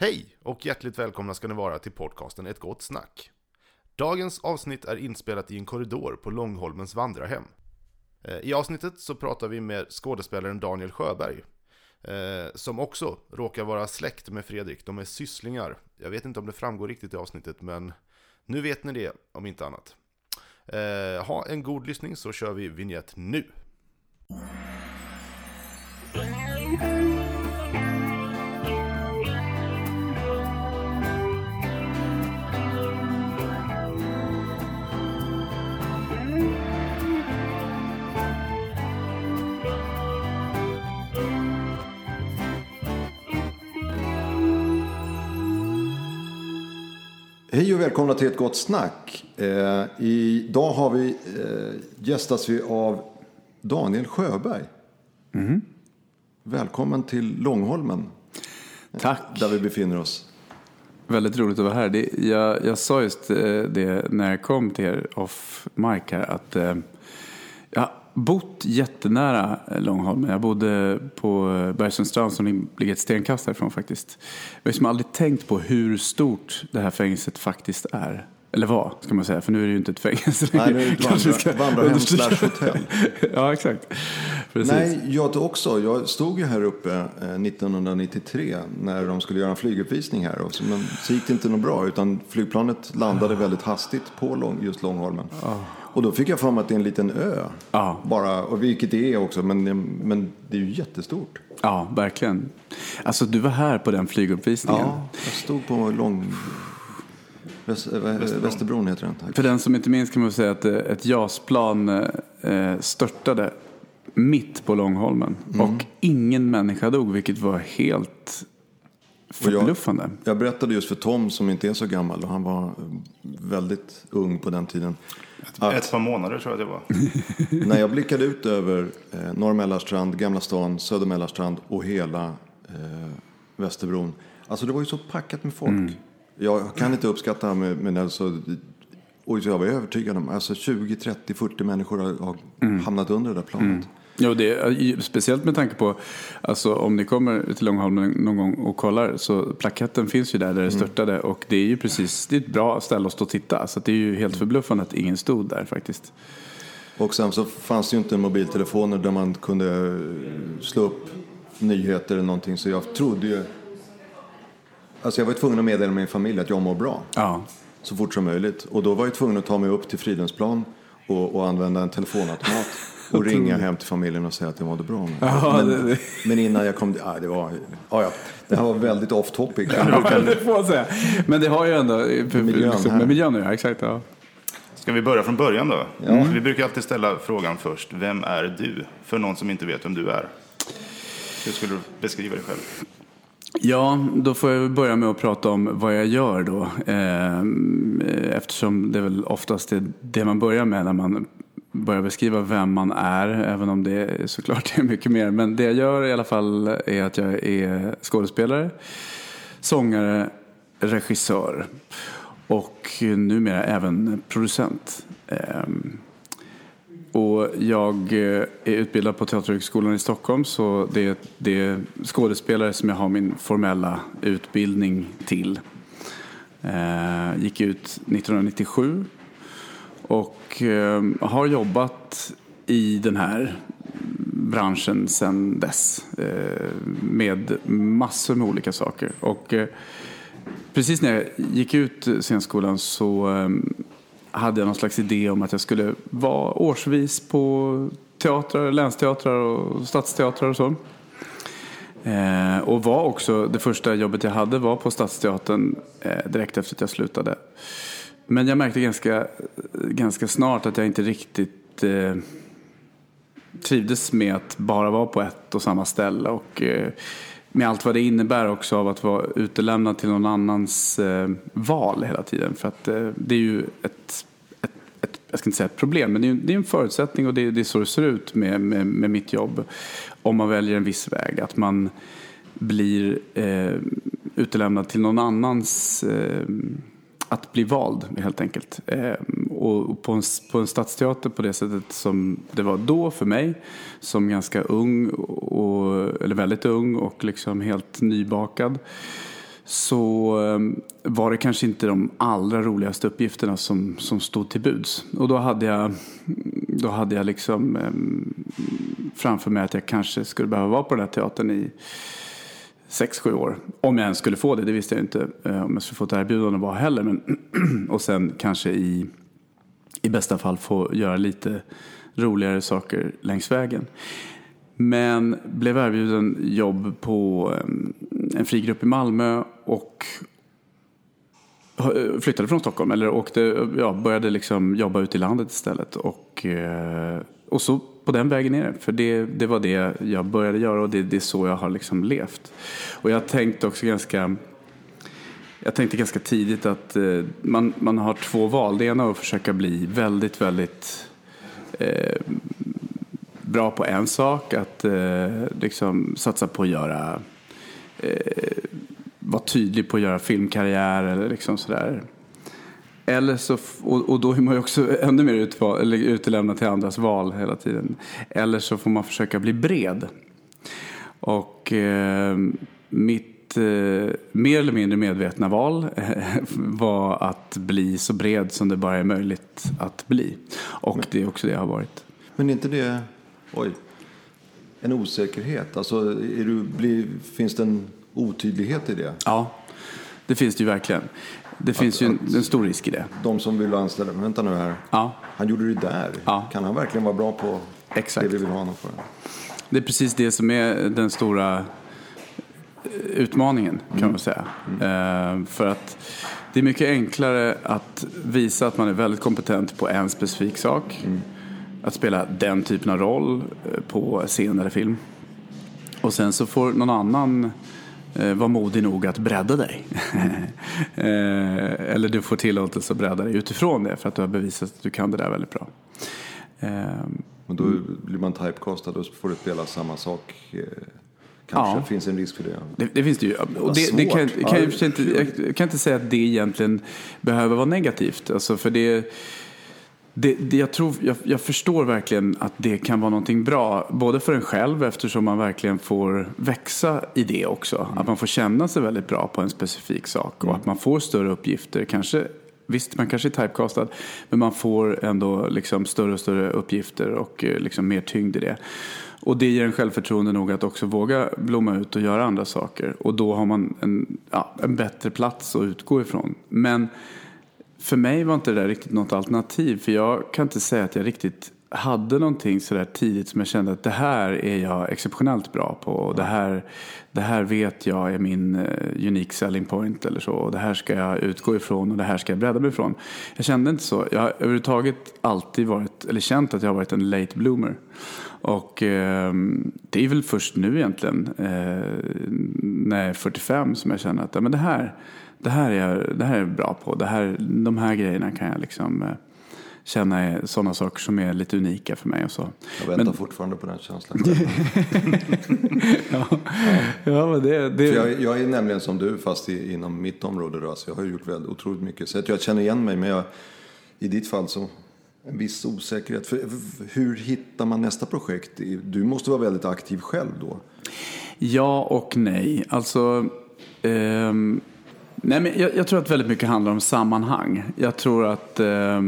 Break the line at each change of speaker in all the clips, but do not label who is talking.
Hej och hjärtligt välkomna ska ni vara till podcasten Ett Gott Snack. Dagens avsnitt är inspelat i en korridor på Långholmens vandrarhem. Eh, I avsnittet så pratar vi med skådespelaren Daniel Sjöberg. Eh, som också råkar vara släkt med Fredrik, de är sysslingar. Jag vet inte om det framgår riktigt i avsnittet men nu vet ni det om inte annat. Eh, ha en god lyssning så kör vi vignett nu.
Hej och välkomna till ett gott snack. Eh, idag har vi eh, gästas vi av Daniel Sjöberg. Välkommen till Långholmen
Tack.
där vi befinner oss.
Väldigt roligt att vara här. Det, jag, jag sa just eh, det när jag kom till er off mic här att eh, jag har bott jättenära eh, Långholmen. Jag bodde på eh, Bergsundstrand som ligger ett stenkast härifrån faktiskt. Jag har liksom aldrig tänkt på hur stort det här fängelset faktiskt är. Eller var, ska man säga, för nu är det ju inte ett fängelse
Nej, nu är det ett vandra-
ska
vandrarhem slash hotell.
ja, exakt. Precis.
Nej, jag också. Jag stod ju här uppe eh, 1993 när de skulle göra en flyguppvisning här. Och så, men så gick det inte något bra utan flygplanet landade väldigt hastigt på lång, just Långholmen. Och då fick jag för mig att det är en liten ö.
Ja.
Bara, och vilket det är också, men, men det är ju jättestort.
Ja, verkligen. Alltså, du var här på den flyguppvisningen.
Ja, jag stod på lång... Väst, Västerbron. Västerbron heter den. Tack.
För den som inte minns kan man säga att eh, ett JAS-plan eh, störtade mitt på Långholmen.
Mm.
Och ingen människa dog, vilket var helt
jag-
förbluffande.
Jag berättade just för Tom som inte är så gammal och han var väldigt ung på den tiden. Att
Ett par månader tror jag det var.
när jag blickade ut över eh, Norr Mälarstrand, Gamla stan, Söder Mälarstrand och hela eh, Västerbron. Alltså det var ju så packat med folk. Jag kan inte uppskatta med, men alltså, och jag var övertygad om alltså 20, 30, 40 människor har, har hamnat under det där planet.
Ja, det är, speciellt med tanke på, alltså, om ni kommer till Långholmen någon gång och kollar, så plaketten finns ju där, där det störtade. Och det är ju precis, det är ett bra ställe att stå och titta. Så det är ju helt förbluffande att ingen stod där faktiskt.
Och sen så fanns det ju inte mobiltelefoner där man kunde slå upp nyheter eller någonting. Så jag trodde ju... Alltså jag var tvungen att meddela min familj att jag mår bra.
Ja,
Så fort som möjligt. Och då var jag tvungen att ta mig upp till Fridhemsplan och, och använda en telefonautomat. Och ringa hem till familjen och säga att jag mådde bra. Men,
Ja,
men,
det- det-
men innan jag kom ah, det var... Ah, ja, det här var väldigt off topic.
ja det får man säga. Men det har ju ändå
Miljön
liksom,
här.
med miljön att göra, exakt. Ja.
Ska vi börja från början då? Vi brukar alltid ställa frågan först. Vem är du? För någon som inte vet vem du är. Hur skulle du beskriva dig själv?
Ja, då får jag börja med att prata om vad jag gör då. Ehm, Eftersom det är väl oftast är det man börjar med när man börja beskriva vem man är. Även om det såklart är mycket mer. Men det jag gör i alla fall är att jag är skådespelare, sångare, regissör och numera även producent. Ehm, och jag eh, är utbildad på Teaterhögskolan i Stockholm så det är, det är skådespelare som jag har min formella utbildning till. Ehm, gick ut 1997 och eh, har jobbat i den här branschen sedan dess eh, med massor med olika saker. Och eh, precis när jag gick ut scenskolan så eh, hade jag någon slags idé om att jag skulle vara årsvis på teatrar, länsteatrar och stadsteatrar och så. Eh, och var också, det första jobbet jag hade var på Stadsteatern eh, direkt efter att jag slutade. Men jag märkte ganska, ganska snart att jag inte riktigt eh, trivdes med att bara vara på ett och samma ställe. Och eh, med allt vad det innebär också av att vara utelämnad till någon annans eh, val hela tiden. För att eh, det är ju ett, ett, ett, jag ska inte säga ett problem, men det är, det är en förutsättning och det, är- det är så det ser ut med, med, med mitt jobb. Om man väljer en viss väg. Att man blir eh, utelämnad till någon annans eh, att bli vald helt enkelt. Eh, och på en, på en stadsteater på det sättet som det var då för mig, som ganska ung, och, eller väldigt ung och liksom helt nybakad, så eh, var det kanske inte de allra roligaste uppgifterna som, som stod till buds. Och då hade jag, då hade jag liksom eh, framför mig att jag kanske skulle behöva vara på den här teatern i sex, sju år. Om jag ens skulle få det, det visste jag inte eh, om jag skulle få ett erbjudande var heller. Men och sen kanske i, i bästa fall få göra lite roligare saker längs vägen. Men blev erbjuden jobb på eh, en frigrupp i Malmö och eh, flyttade från Stockholm. Eller åkte, ja, började liksom jobba ute i landet istället. Och, och så på den vägen är det. För det, det var det jag började göra och det, det är så jag har liksom levt. Och jag tänkte också ganska jag tänkte ganska tidigt att eh, man, man har två val. Det ena är att försöka bli väldigt, väldigt eh, bra på en sak. Att eh, liksom satsa på att göra, eh, vara tydlig på att göra filmkarriär eller liksom sådär. Eller så, och, och då är man ju också ännu mer utval, utelämnad till andras val hela tiden. Eller så får man försöka bli bred. Och eh, mitt eh, mer eller mindre medvetna val var att bli så bred som det bara är möjligt att bli. Och det är också det jag har varit.
Men är inte det Oj. En osäkerhet? Alltså, är du, blir, finns det en otydlighet i det?
Ja, det finns det ju verkligen. Det finns att, ju en, en, stor risk i det.
De som vill anställa, vänta nu här.
Ja.
Han gjorde det där. Ja. Kan han verkligen vara bra på
Exakt.
det vi vill ha honom för?
Det är precis det som är den stora eh, utmaningen kan mm. man säga. Mm. Uh, för att det är mycket enklare att visa att man är väldigt kompetent på en specifik sak. Mm att spela den typen av roll eh, på scen eller film. Och sen så får någon annan eh, vara modig nog att bredda dig. eh, eller du får tillåtelse att bredda dig utifrån det för att du har bevisat att du kan det där väldigt bra.
Eh, Men då blir man typecastad och får du spela samma sak. Eh, kanske ja. finns en risk för det.
Det, det finns det ju. Och det, det kan, kan jag, inte, jag kan inte säga att det egentligen behöver vara negativt. Alltså för det det, det, jag, tror, jag, jag, förstår verkligen att det kan vara någonting bra, både för en själv eftersom man verkligen får växa i det också. Mm. Att man får känna sig väldigt bra på en specifik sak och mm. att man får större uppgifter. Kanske, visst, man kanske är typecastad, men man får ändå liksom större och större uppgifter och eh, liksom mer tyngd i det. Och det ger en självförtroende nog att också våga blomma ut och göra andra saker. Och då har man en, ja, en bättre plats att utgå ifrån. Men för mig var inte det där riktigt något alternativ. För jag kan inte säga att jag riktigt hade någonting sådär tidigt som jag kände att det här är jag exceptionellt bra på. Och det, här, det här vet jag är min eh, unique selling point eller så. Och det här ska jag utgå ifrån och det här ska jag bredda mig ifrån. Jag kände inte så. Jag har överhuvudtaget alltid varit, eller känt att jag har varit en late bloomer. Och eh, det är väl först nu egentligen, eh, när jag är 45, som jag känner att ja, men det här det här är det här är bra på. Det här, de här grejerna kan jag liksom eh, känna är sådana saker som är lite unika för mig. Och så.
Jag väntar men... fortfarande på den känslan.
ja. ja, men det, det...
Jag, jag, är nämligen som du, fast i, inom mitt område. Då, alltså jag har gjort väldigt, otroligt mycket. Så jag känner igen mig, men jag, i ditt fall så en viss osäkerhet. För, hur hittar man nästa projekt? Du måste vara väldigt aktiv själv då.
Ja och nej. Alltså... Um Nej, men jag, jag, tror att väldigt mycket handlar om sammanhang. Jag tror att, eh,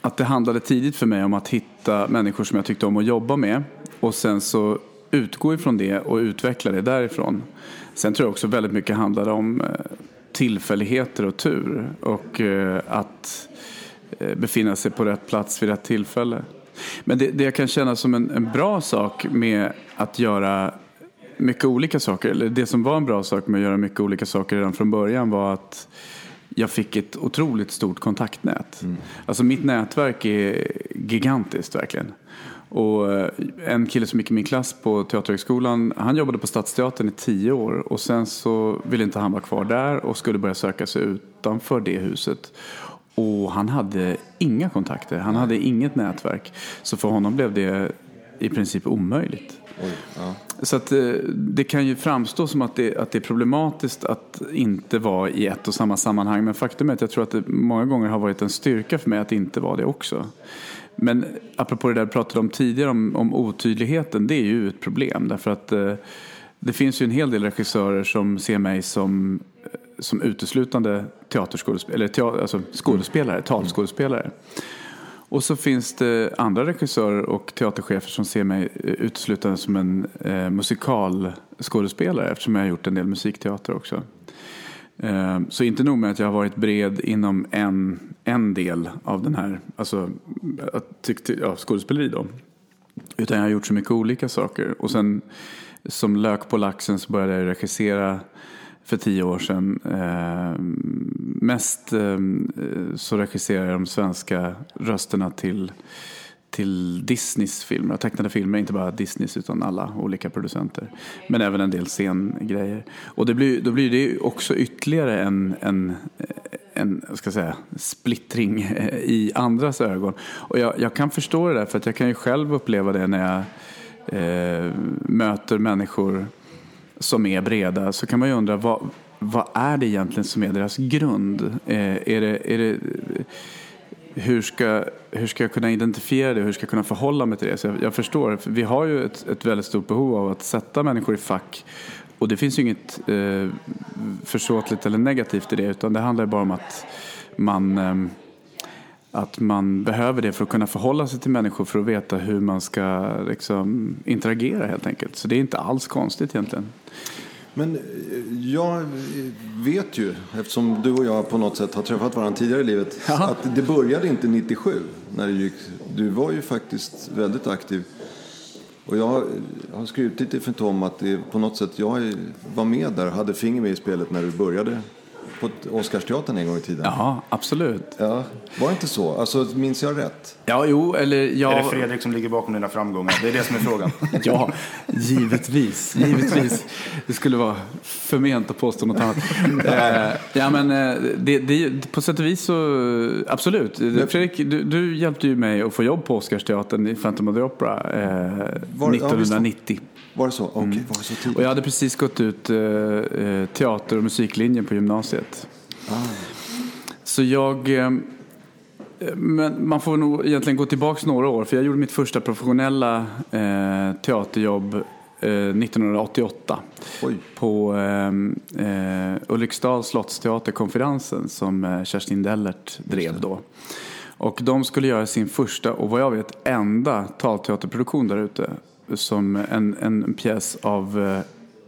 att det handlade tidigt för mig om att hitta människor som jag tyckte om att jobba med och sen så utgå ifrån det och utveckla det därifrån. Sen tror jag också väldigt mycket handlade om eh, tillfälligheter och tur och eh, att eh, befinna sig på rätt plats vid rätt tillfälle. Men det, det jag kan känna som en, en bra sak med att göra mycket olika saker. Eller det som var en bra sak med att göra mycket olika saker redan från början var att jag fick ett otroligt stort kontaktnät. Mm. Alltså mitt nätverk är gigantiskt verkligen. Och eh, en kille som gick i min klass på Teaterhögskolan, han jobbade på Stadsteatern i tio år och sen så ville inte han vara kvar där och skulle börja söka sig utanför det huset. Och han hade inga kontakter, han hade inget nätverk. Så för honom blev det i princip omöjligt. Oj, ja. Så att, eh, det kan ju framstå som att det, att det är problematiskt att inte vara i ett och samma sammanhang. Men faktum är att jag tror att det många gånger har varit en styrka för mig att inte vara det också. Men apropå det där du pratade om tidigare, om, om otydligheten, det är ju ett problem. Därför att eh, det finns ju en hel del regissörer som ser mig som, som uteslutande teaterskådespelare, eller teater, alltså skådespelare, talskådespelare. Och så finns det andra regissörer och teaterchefer som ser mig eh, uteslutande som en eh, musikalskådespelare eftersom jag har gjort en del musikteater också. Eh, så inte nog med att jag har varit bred inom en, en del av den här, alltså tyckte, ja, skådespeleri då. Utan jag har gjort så mycket olika saker. Och sen som lök på laxen så började jag regissera för tio år sedan. Eh, mest eh, så regisserar jag de svenska rösterna till, till Disneys filmer, tecknade filmer, inte bara Disneys utan alla olika producenter. Men även en del scengrejer. Och det blir, då blir det också ytterligare en, en, en ska säga, splittring eh, i andras ögon. Och jag, jag kan förstå det där, för att jag kan ju själv uppleva det när jag eh, möter människor som är breda så kan man ju undra vad, vad är det egentligen som är deras grund? Eh, är det, är det, hur, ska, hur ska jag kunna identifiera det? Hur ska jag kunna förhålla mig till det? Så jag, jag förstår, vi har ju ett, ett väldigt stort behov av att sätta människor i fack och det finns ju inget eh, försåtligt eller negativt i det utan det handlar bara om att man eh, att man behöver det för att kunna förhålla sig till människor för att veta hur man ska liksom, interagera helt enkelt. Så det är inte alls konstigt egentligen.
Men eh, jag vet ju, eftersom du och jag på något sätt har träffat varandra tidigare i livet, Aha. att det började inte 97 när du gick. Du var ju faktiskt väldigt aktiv. Och jag har skrivit lite för Tom att det på något sätt, jag var med där, hade finger med i spelet när du började på Oscarsteatern en gång i tiden.
Ja, absolut.
Ja, var det inte så? Alltså, minns jag rätt?
Ja, jo, eller jag...
Är det Fredrik som ligger bakom dina framgångar? Det är det som är frågan.
ja, givetvis. Givetvis. Det skulle vara förment att påstå något annat. Eh, ja, men eh, det, det, på sätt och vis så, absolut. Fredrik, du, du hjälpte ju mig att få jobb på Oscarsteatern i Phantom of the Opera eh, var, 1990. Ja,
var det så? Okej, okay, mm. var det så tidigt?
Och jag hade precis gått ut eh, teater och musiklinjen på gymnasiet. Ah. Så jag... Eh, men man får nog egentligen gå tillbaka några år. För jag gjorde mitt första professionella eh, teaterjobb eh, 1988. Oj. På eh, eh, Ulriksdals slottsteaterkonferensen som eh, Kerstin Dellert drev då. Och de skulle göra sin första och vad jag vet enda talteaterproduktion där ute som en, en pjäs av eh,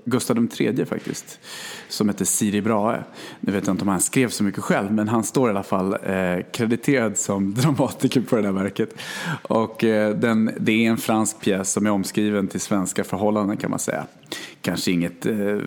Gustav III faktiskt, som heter Siri Brahe. Nu vet jag inte om han skrev så mycket själv, men han står i alla fall eh, krediterad som dramatiker på det där verket. Och eh, den, det är en fransk pjäs som är omskriven till svenska förhållanden kan man säga. Kanske inget eh,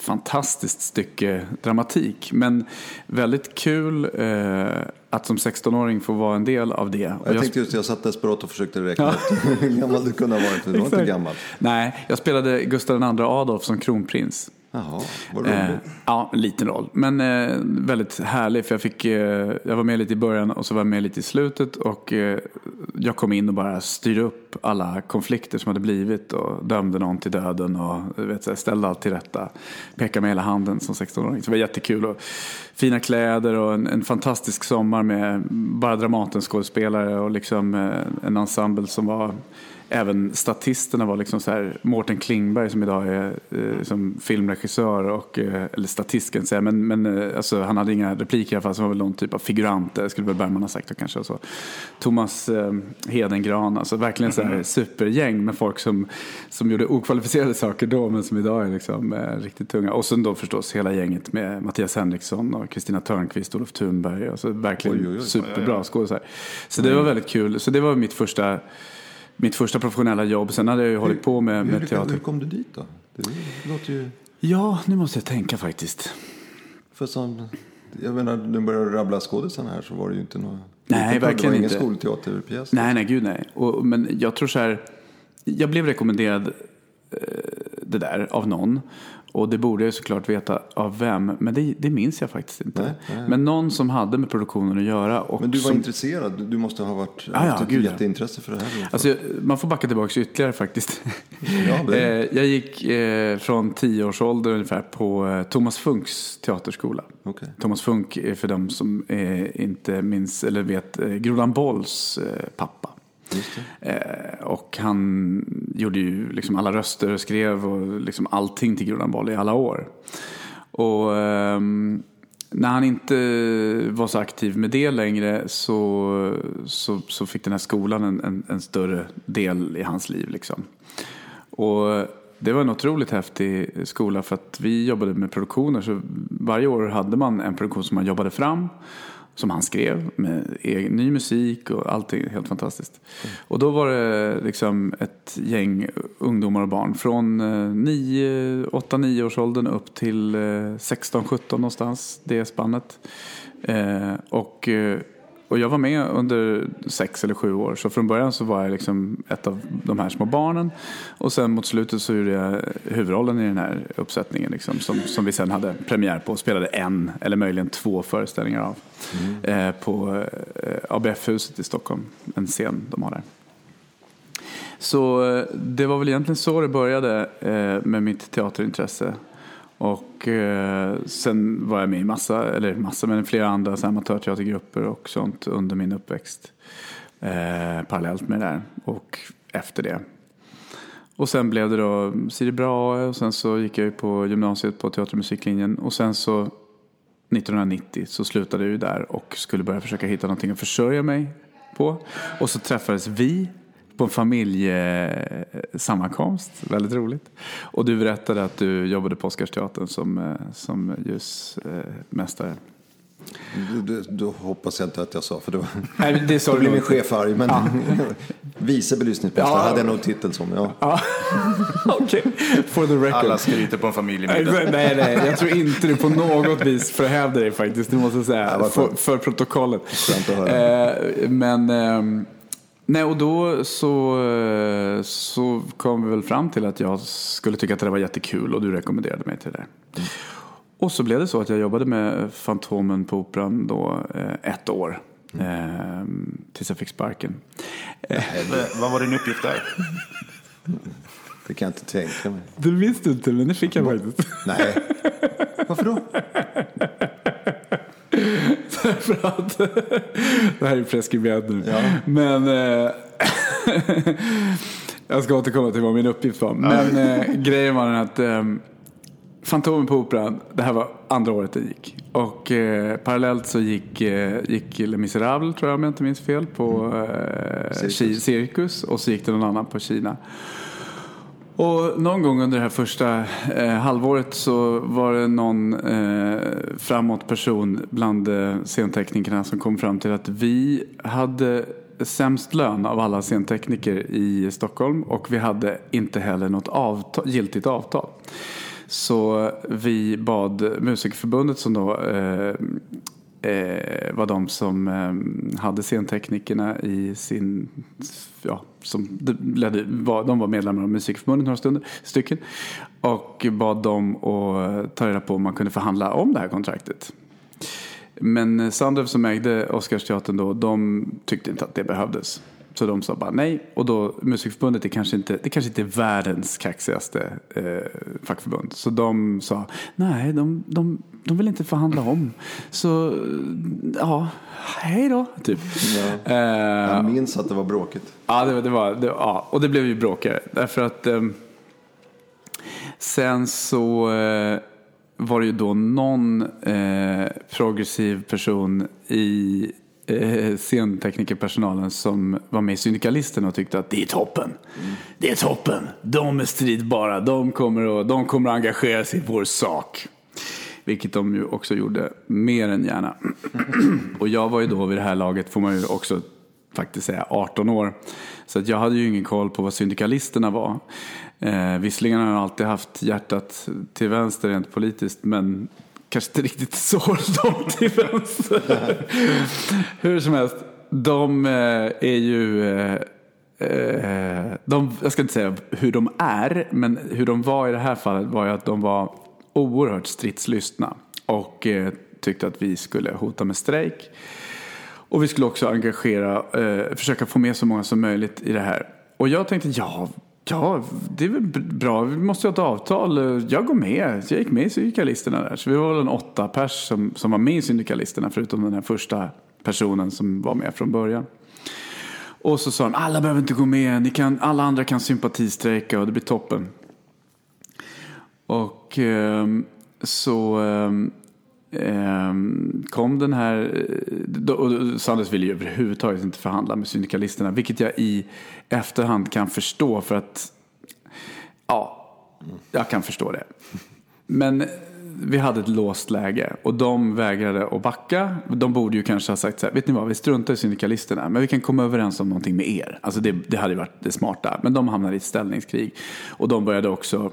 fantastiskt stycke dramatik, men väldigt kul eh, att som 16-åring få vara en del av det.
Jag, jag tänkte just jag satt desperat och försökte räkna ut hur gammal du kunde ha varit. Du var inte gammal.
Nej, jag spelade Gustav II Adolf som kronprins.
Jaha, vad roligt. Eh,
ja, en liten roll. Men eh, väldigt härlig för jag, fick, eh, jag var med lite i början och så var jag med lite i slutet. Och eh, jag kom in och bara styrde upp alla konflikter som hade blivit och dömde någon till döden och vet, ställde allt till rätta. Pekade med hela handen som 16-åring. Så det var jättekul. Och fina kläder och en, en fantastisk sommar med bara Dramaten-skådespelare och liksom eh, en ensemble som var även statisterna var liksom så här, Mårten Klingberg som idag är eh, som filmregissör och, eh, eller statist kan jag säga, men, men eh, alltså, han hade inga repliker i alla fall, så var väl någon typ av figurant, det skulle väl Bergman ha sagt kanske. Och så. Thomas eh, Hedengran, alltså verkligen så här mm. supergäng med folk som, som gjorde okvalificerade saker då, men som idag är liksom, eh, riktigt tunga. Och sen då förstås hela gänget med Mattias Henriksson och Kristina Törnqvist, Olof Thunberg, alltså verkligen oj, oj, oj. superbra skådespelare. Så det var väldigt kul, så det var mitt första mitt första professionella jobb. Sen hade jag ju hållit på med, med teater.
Hur kom du dit då? Det låter ju...
Ja, nu måste jag tänka faktiskt.
För som, jag menar, när du började rabbla skådisarna här så var det ju inte något...
Nej, verkligen inte. Det var ingen
skolteaterpjäs.
Nej, nej, gud nej. Och, men jag tror så här, jag blev rekommenderad eh, det där av någon. Och det borde jag såklart veta av vem, men det, det minns jag faktiskt inte. Nej, nej. Men någon som hade med produktionen att göra. Och
men du var
som...
intresserad? Du måste ha varit, ah, haft ja, ett jätteintresse för det här?
Alltså, man får backa tillbaka ytterligare faktiskt. Ja. Eh, jag gick eh, från tio års ålder ungefär på eh, Thomas Funks teaterskola.
Okay.
Thomas Funk är för dem som inte minns eller vet Grodan Bolls pappa. Eh, och han gjorde ju liksom alla röster och skrev och liksom allting till Grodan Boll i alla år. Och eh, när han inte var så aktiv med det längre så, så, så fick den här skolan en, en, en större del i hans liv. Liksom. Och det var en otroligt häftig skola för att vi jobbade med produktioner. Så varje år hade man en produktion som man jobbade fram. Som han skrev med egen, ny musik och allting. Helt fantastiskt. Mm. Och då var det liksom ett gäng ungdomar och barn. Från eh, 8-9 års åldern upp till eh, 16-17 någonstans. Det spannet. Eh, och eh, och jag var med under sex eller sju år. Så från början så var jag liksom ett av de här små barnen. Och sen mot slutet så gjorde jag huvudrollen i den här uppsättningen. Liksom, som, som vi sen hade premiär på och spelade en eller möjligen två föreställningar av. Mm. Eh, på eh, ABF-huset i Stockholm. En scen de har där. Så eh, det var väl egentligen så det började eh, med mitt teaterintresse. Och eh, sen var jag med i massa, eller massa, men flera andra så amatörteatergrupper och sånt under min uppväxt. Eh, parallellt med det där och efter det. Och sen blev det då Siri Brahe och sen så gick jag ju på gymnasiet på teater och musiklinjen och sen så 1990 så slutade jag ju där och skulle börja försöka hitta någonting att försörja mig på. Och så träffades vi på en familjesammankomst. Väldigt roligt. Och du berättade att du jobbade på Oscarsteatern som, eh, som ljusmästare.
Då hoppas jag inte att jag sa, för då,
Nej, det
sa då blir min chef arg. Men ja. vice belysningsmästare ja. hade jag nog titel som. Ja.
ja. Okej, okay. for the record.
Alla skryter på en familjemiddag.
nej, nej, jag tror inte du på något vis förhävde dig faktiskt. Det måste säga, ja, för, för protokollet. Eh, men... Eh, Nej, och då så, så kom vi väl fram till att jag skulle tycka att det var jättekul och du rekommenderade mig till det. Mm. Och så blev det så att jag jobbade med Fantomen på Operan då eh, ett år. Mm. Tills jag fick sparken.
Eh, vad var din uppgift där?
Det kan jag inte tänka mig.
Det visste du inte, men det fick jag faktiskt.
Nej. Varför då?
För att det här är preskriberat nu. Ja. Men eh, jag ska återkomma till vad min uppgift var. Men eh, grejen var den att eh, Fantomen på Operan, det här var andra året det gick. Och eh, parallellt så gick, eh, gick Les Misérables, tror jag om jag inte minns fel, på eh, Cirkus. Cirkus. Och så gick det någon annan på Kina. Och någon gång under det här första eh, halvåret så var det någon eh, framåt person bland eh, scenteknikerna som kom fram till att vi hade sämst lön av alla scentekniker i Stockholm och vi hade inte heller något avtal, giltigt avtal. Så vi bad Musikerförbundet som då eh, eh, var de som eh, hade scenteknikerna i sin, ja, som ledde, var, de var medlemmar av Musikförbundet några stunder, stycken. Och bad dem att ta reda på om man kunde förhandla om det här kontraktet. Men Sandrev som ägde Oscarsteatern då, de tyckte inte att det behövdes. Så de sa bara nej. Och då, Musikförbundet är kanske inte, det kanske inte är världens kaxigaste eh, fackförbund. Så de sa nej, de, de, de vill inte förhandla om. Så ja, hej då, typ.
Ja. Eh, Jag minns att det var bråkigt.
Ja, det, det var, det, ja, och det blev ju bråkigare. Därför att eh, sen så eh, var det ju då någon eh, progressiv person i eh, scenteknikerpersonalen som var med i Syndikalisterna och tyckte att det är toppen. Mm. Det är toppen. De är stridbara. De kommer, att, de kommer att engagera sig i vår sak. Vilket de ju också gjorde mer än gärna. och jag var ju då vid det här laget, får man ju också faktiskt säga, 18 år. Så att jag hade ju ingen koll på vad syndikalisterna var. Eh, visserligen har jag alltid haft hjärtat till vänster rent politiskt, men kanske inte riktigt så långt till vänster. Hur som helst, de eh, är ju... Eh, eh, de, jag ska inte säga hur de är, men hur de var i det här fallet var ju att de var oerhört stridslystna och tyckte att vi skulle hota med strejk. Och vi skulle också engagera, försöka få med så många som möjligt i det här. Och jag tänkte, ja, Ja, det är väl bra. Vi måste ha ett avtal. Jag går med. Jag gick med i Syndikalisterna där. Så vi var väl en åtta pers som, som var med i Syndikalisterna förutom den här första personen som var med från början. Och så sa de, alla behöver inte gå med, Ni kan, alla andra kan sympatistrejka och det blir toppen. Och eh, så eh, eh, Ehm, kom den här, eh, och Sanders ville ju överhuvudtaget inte förhandla med syndikalisterna, vilket jag i efterhand kan förstå för att, ja, jag kan förstå det. Men vi hade ett låst läge och de vägrade att backa. De borde ju kanske ha sagt så här, vet ni vad, vi struntar i syndikalisterna, men vi kan komma överens om någonting med er. Alltså det, det hade ju varit det smarta. Men de hamnade i ett ställningskrig. Och de började också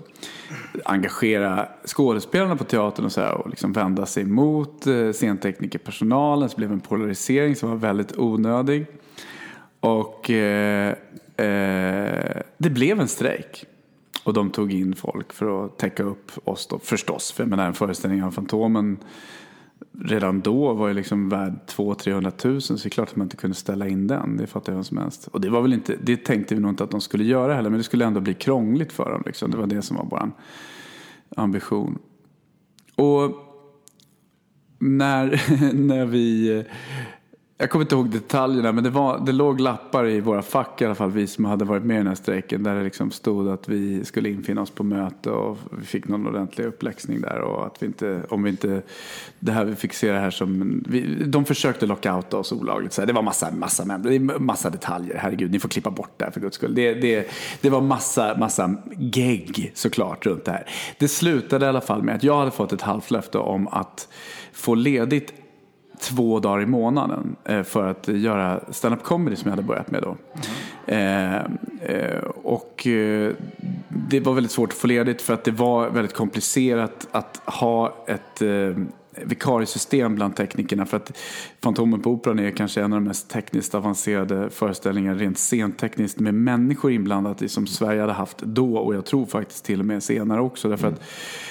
engagera skådespelarna på teatern och, så här, och liksom vända sig mot eh, scenteknikerpersonalen. Så det blev en polarisering som var väldigt onödig. Och eh, eh, det blev en strejk. Och de tog in folk för att täcka upp oss då, förstås. För jag menar, en föreställning av Fantomen redan då var ju liksom värd 200-300 tusen. Så det är klart att man inte kunde ställa in den. Det fattar jag vem som helst. Och det var väl inte, det tänkte vi nog inte att de skulle göra heller. Men det skulle ändå bli krångligt för dem. Liksom. Det var det som var vår ambition. Och när, när vi jag kommer inte ihåg detaljerna, men det, var, det låg lappar i våra fack i alla fall, vi som hade varit med i den här strejken, där det liksom stod att vi skulle infinna oss på möte och vi fick någon ordentlig uppläxning där och att vi inte, om vi inte, det här vi fick se det här som, vi, de försökte lockouta oss olagligt, så här, det var massa, massa, det är massa detaljer, herregud, ni får klippa bort det här för guds skull. Det, det, det var massa, massa gegg såklart runt det här. Det slutade i alla fall med att jag hade fått ett halvt löfte om att få ledigt två dagar i månaden eh, för att göra stand-up comedy som jag hade börjat med då. Mm. Eh, och eh, det var väldigt svårt att få ledigt för att det var väldigt komplicerat att ha ett vikariesystem bland teknikerna. För att Fantomen på Operan är kanske en av de mest tekniskt avancerade föreställningar rent scentekniskt med människor inblandade som Sverige hade haft då och jag tror faktiskt till och med senare också. Därför att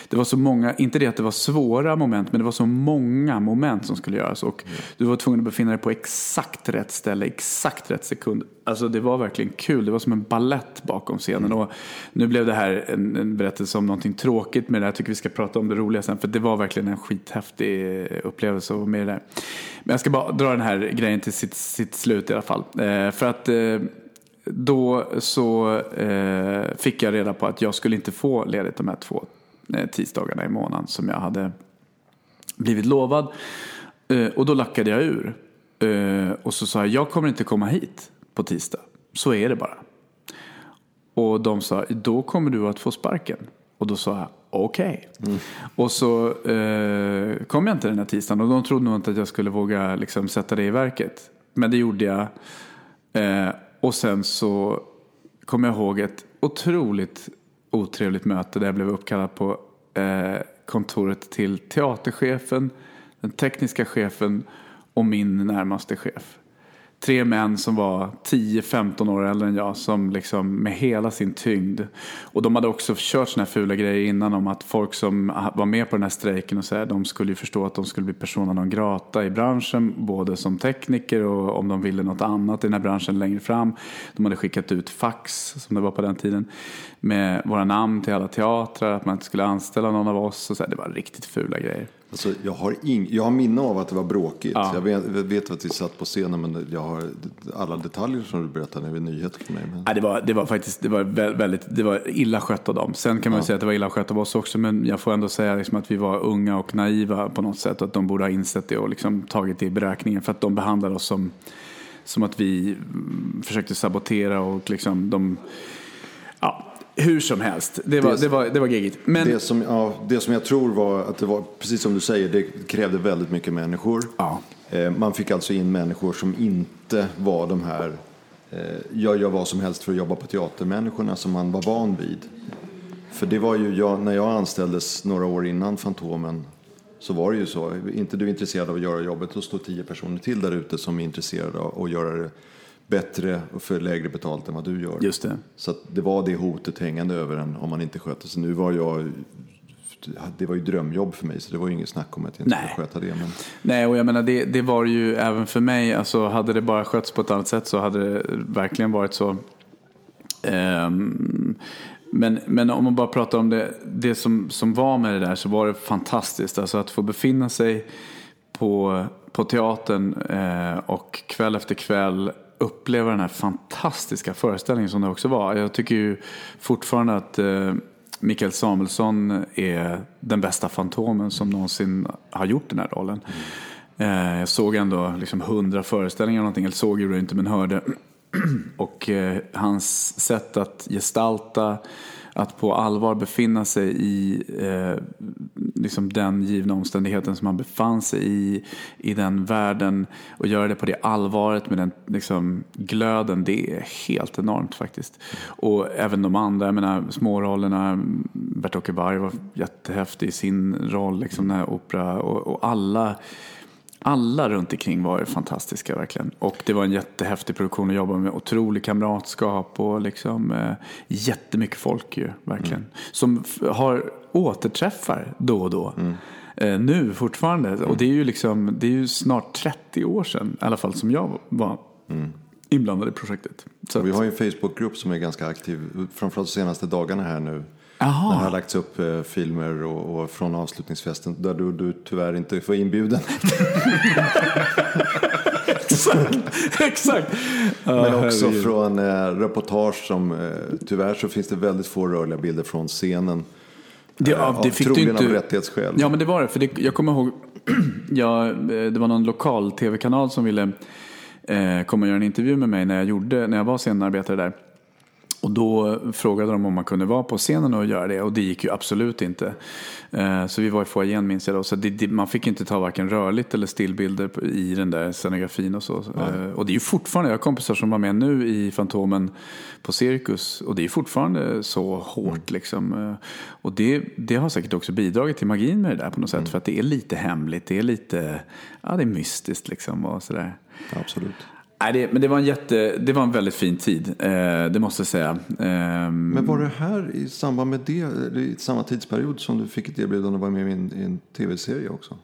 det var så många, inte det att det var svåra moment, men det var så många moment som skulle göras. Och du var tvungen att befinna dig på exakt rätt ställe, exakt rätt sekund. Alltså det var verkligen kul, det var som en ballett bakom scenen. Och nu blev det här en, en berättelse om någonting tråkigt med det här. Jag tycker vi ska prata om det roliga sen, för det var verkligen en skithäftig upplevelse att vara med i det där. Men jag ska bara dra den här grejen till sitt, sitt slut i alla fall. Eh, för att eh, då så eh, fick jag reda på att jag skulle inte få ledigt de här två eh, tisdagarna i månaden som jag hade blivit lovad. Eh, och då lackade jag ur. Eh, och så sa jag, jag kommer inte komma hit på tisdag. Så är det bara. Och de sa, då kommer du att få sparken. Och då sa jag, okej. Okay. Mm. Och så eh, kom jag inte den här tisdagen och de trodde nog inte att jag skulle våga liksom, sätta det i verket. Men det gjorde jag. Eh, och sen så kom jag ihåg ett otroligt otrevligt möte där jag blev uppkallad på eh, kontoret till teaterchefen, den tekniska chefen och min närmaste chef tre män som var 10-15 år äldre än jag som liksom med hela sin tyngd. Och de hade också kört såna här fula grejer innan om att folk som var med på den här strejken och så här, de skulle ju förstå att de skulle bli persona non grata i branschen, både som tekniker och om de ville något annat i den här branschen längre fram. De hade skickat ut fax, som det var på den tiden, med våra namn till alla teatrar, att man inte skulle anställa någon av oss. Och så här, det var riktigt fula grejer.
Alltså, jag, har ing, jag har minne av att det var bråkigt. Ja. Jag vet, vet att vi satt på scenen men jag har alla detaljer som du berättade är nyheter för mig. Men...
Ja, det, var, det var faktiskt det var väldigt det var illa skött av dem. Sen kan man ja. säga att det var illa skött av oss också. Men jag får ändå säga liksom att vi var unga och naiva på något sätt. Att de borde ha insett det och liksom tagit det i beräkningen. För att de behandlade oss som, som att vi försökte sabotera och liksom de... Ja, hur som helst, det var, det, det var, det var geggigt.
Men... Det, som, ja, det som jag tror var att det var, precis som du säger, det krävde väldigt mycket människor. Ja. Eh, man fick alltså in människor som inte var de här, eh, jag gör vad som helst för att jobba på teatermänniskorna som man var van vid. För det var ju jag, när jag anställdes några år innan Fantomen så var det ju så. inte du är intresserad av att göra jobbet, då står tio personer till där ute som är intresserade av att göra det bättre och för lägre betalt än vad du gör.
Just det.
Så det var det hotet hängande över en om man inte sköter sig. Nu var jag det var ju drömjobb för mig så det var ju inget snack om att jag inte Nej. skulle sköta det. Men...
Nej, och jag menar det, det var ju även för mig, alltså hade det bara skötts på ett annat sätt så hade det verkligen varit så. Um, men, men om man bara pratar om det, det som, som var med det där så var det fantastiskt. Alltså att få befinna sig på, på teatern eh, och kväll efter kväll uppleva den här fantastiska föreställningen som det också var. Jag tycker ju fortfarande att eh, Mikael Samuelsson är den bästa Fantomen som någonsin har gjort den här rollen. Mm. jag såg ändå liksom hundra föreställningar någonting, eller såg ju inte men hörde. Och eh, hans sätt att gestalta att på allvar befinna sig i eh, liksom den givna omständigheten som han befann sig i, i den världen och göra det på det allvaret med den liksom, glöden, det är helt enormt faktiskt. Och även de andra, jag menar smårollerna, Bert-Åke Varg var jättehäftig i sin roll, liksom den här opera och, och alla alla runt omkring var fantastiska verkligen. Och det var en jättehäftig produktion att jobba med. Otrolig kamratskap och liksom eh, jättemycket folk ju, verkligen. Mm. Som har återträffar då och då. Mm. Eh, nu fortfarande. Mm. Och det är ju liksom, det är ju snart 30 år sedan, i alla fall som jag var mm. inblandad i projektet.
Så vi har ju en Facebookgrupp som är ganska aktiv, framförallt de senaste dagarna här nu. Aha. Det har lagts upp eh, filmer och, och, från avslutningsfesten där du, du tyvärr inte får inbjuden.
exakt, exakt.
Men också från eh, reportage som eh, tyvärr så finns det väldigt få rörliga bilder från scenen.
Det, ja, det fick
du
inte...
av rättighetsskäl.
Ja men det var det. För det, jag kommer ihåg, ja, eh, det var någon lokal tv-kanal som ville eh, komma och göra en intervju med mig när jag, gjorde, när jag var scenarbetare där. Och då frågade de om man kunde vara på scenen och göra det och det gick ju absolut inte. Eh, så vi var i foajén minns jag då. Så det, man fick inte ta varken rörligt eller stillbilder i den där scenografin och så. Mm. Och det är ju fortfarande, jag har kompisar som var med nu i Fantomen på Cirkus och det är fortfarande så hårt mm. liksom. Eh, och det, det har säkert också bidragit till magin med det där på något sätt. Mm. För att det är lite hemligt, det är lite, ja det är mystiskt liksom och sådär.
Absolut.
Nej, det, men det var, en jätte, det var en väldigt fin tid, eh, det måste jag säga. Eh,
men var det här i samband med det, i samma tidsperiod som du fick ett erbjudande att vara med i en, i en tv-serie också?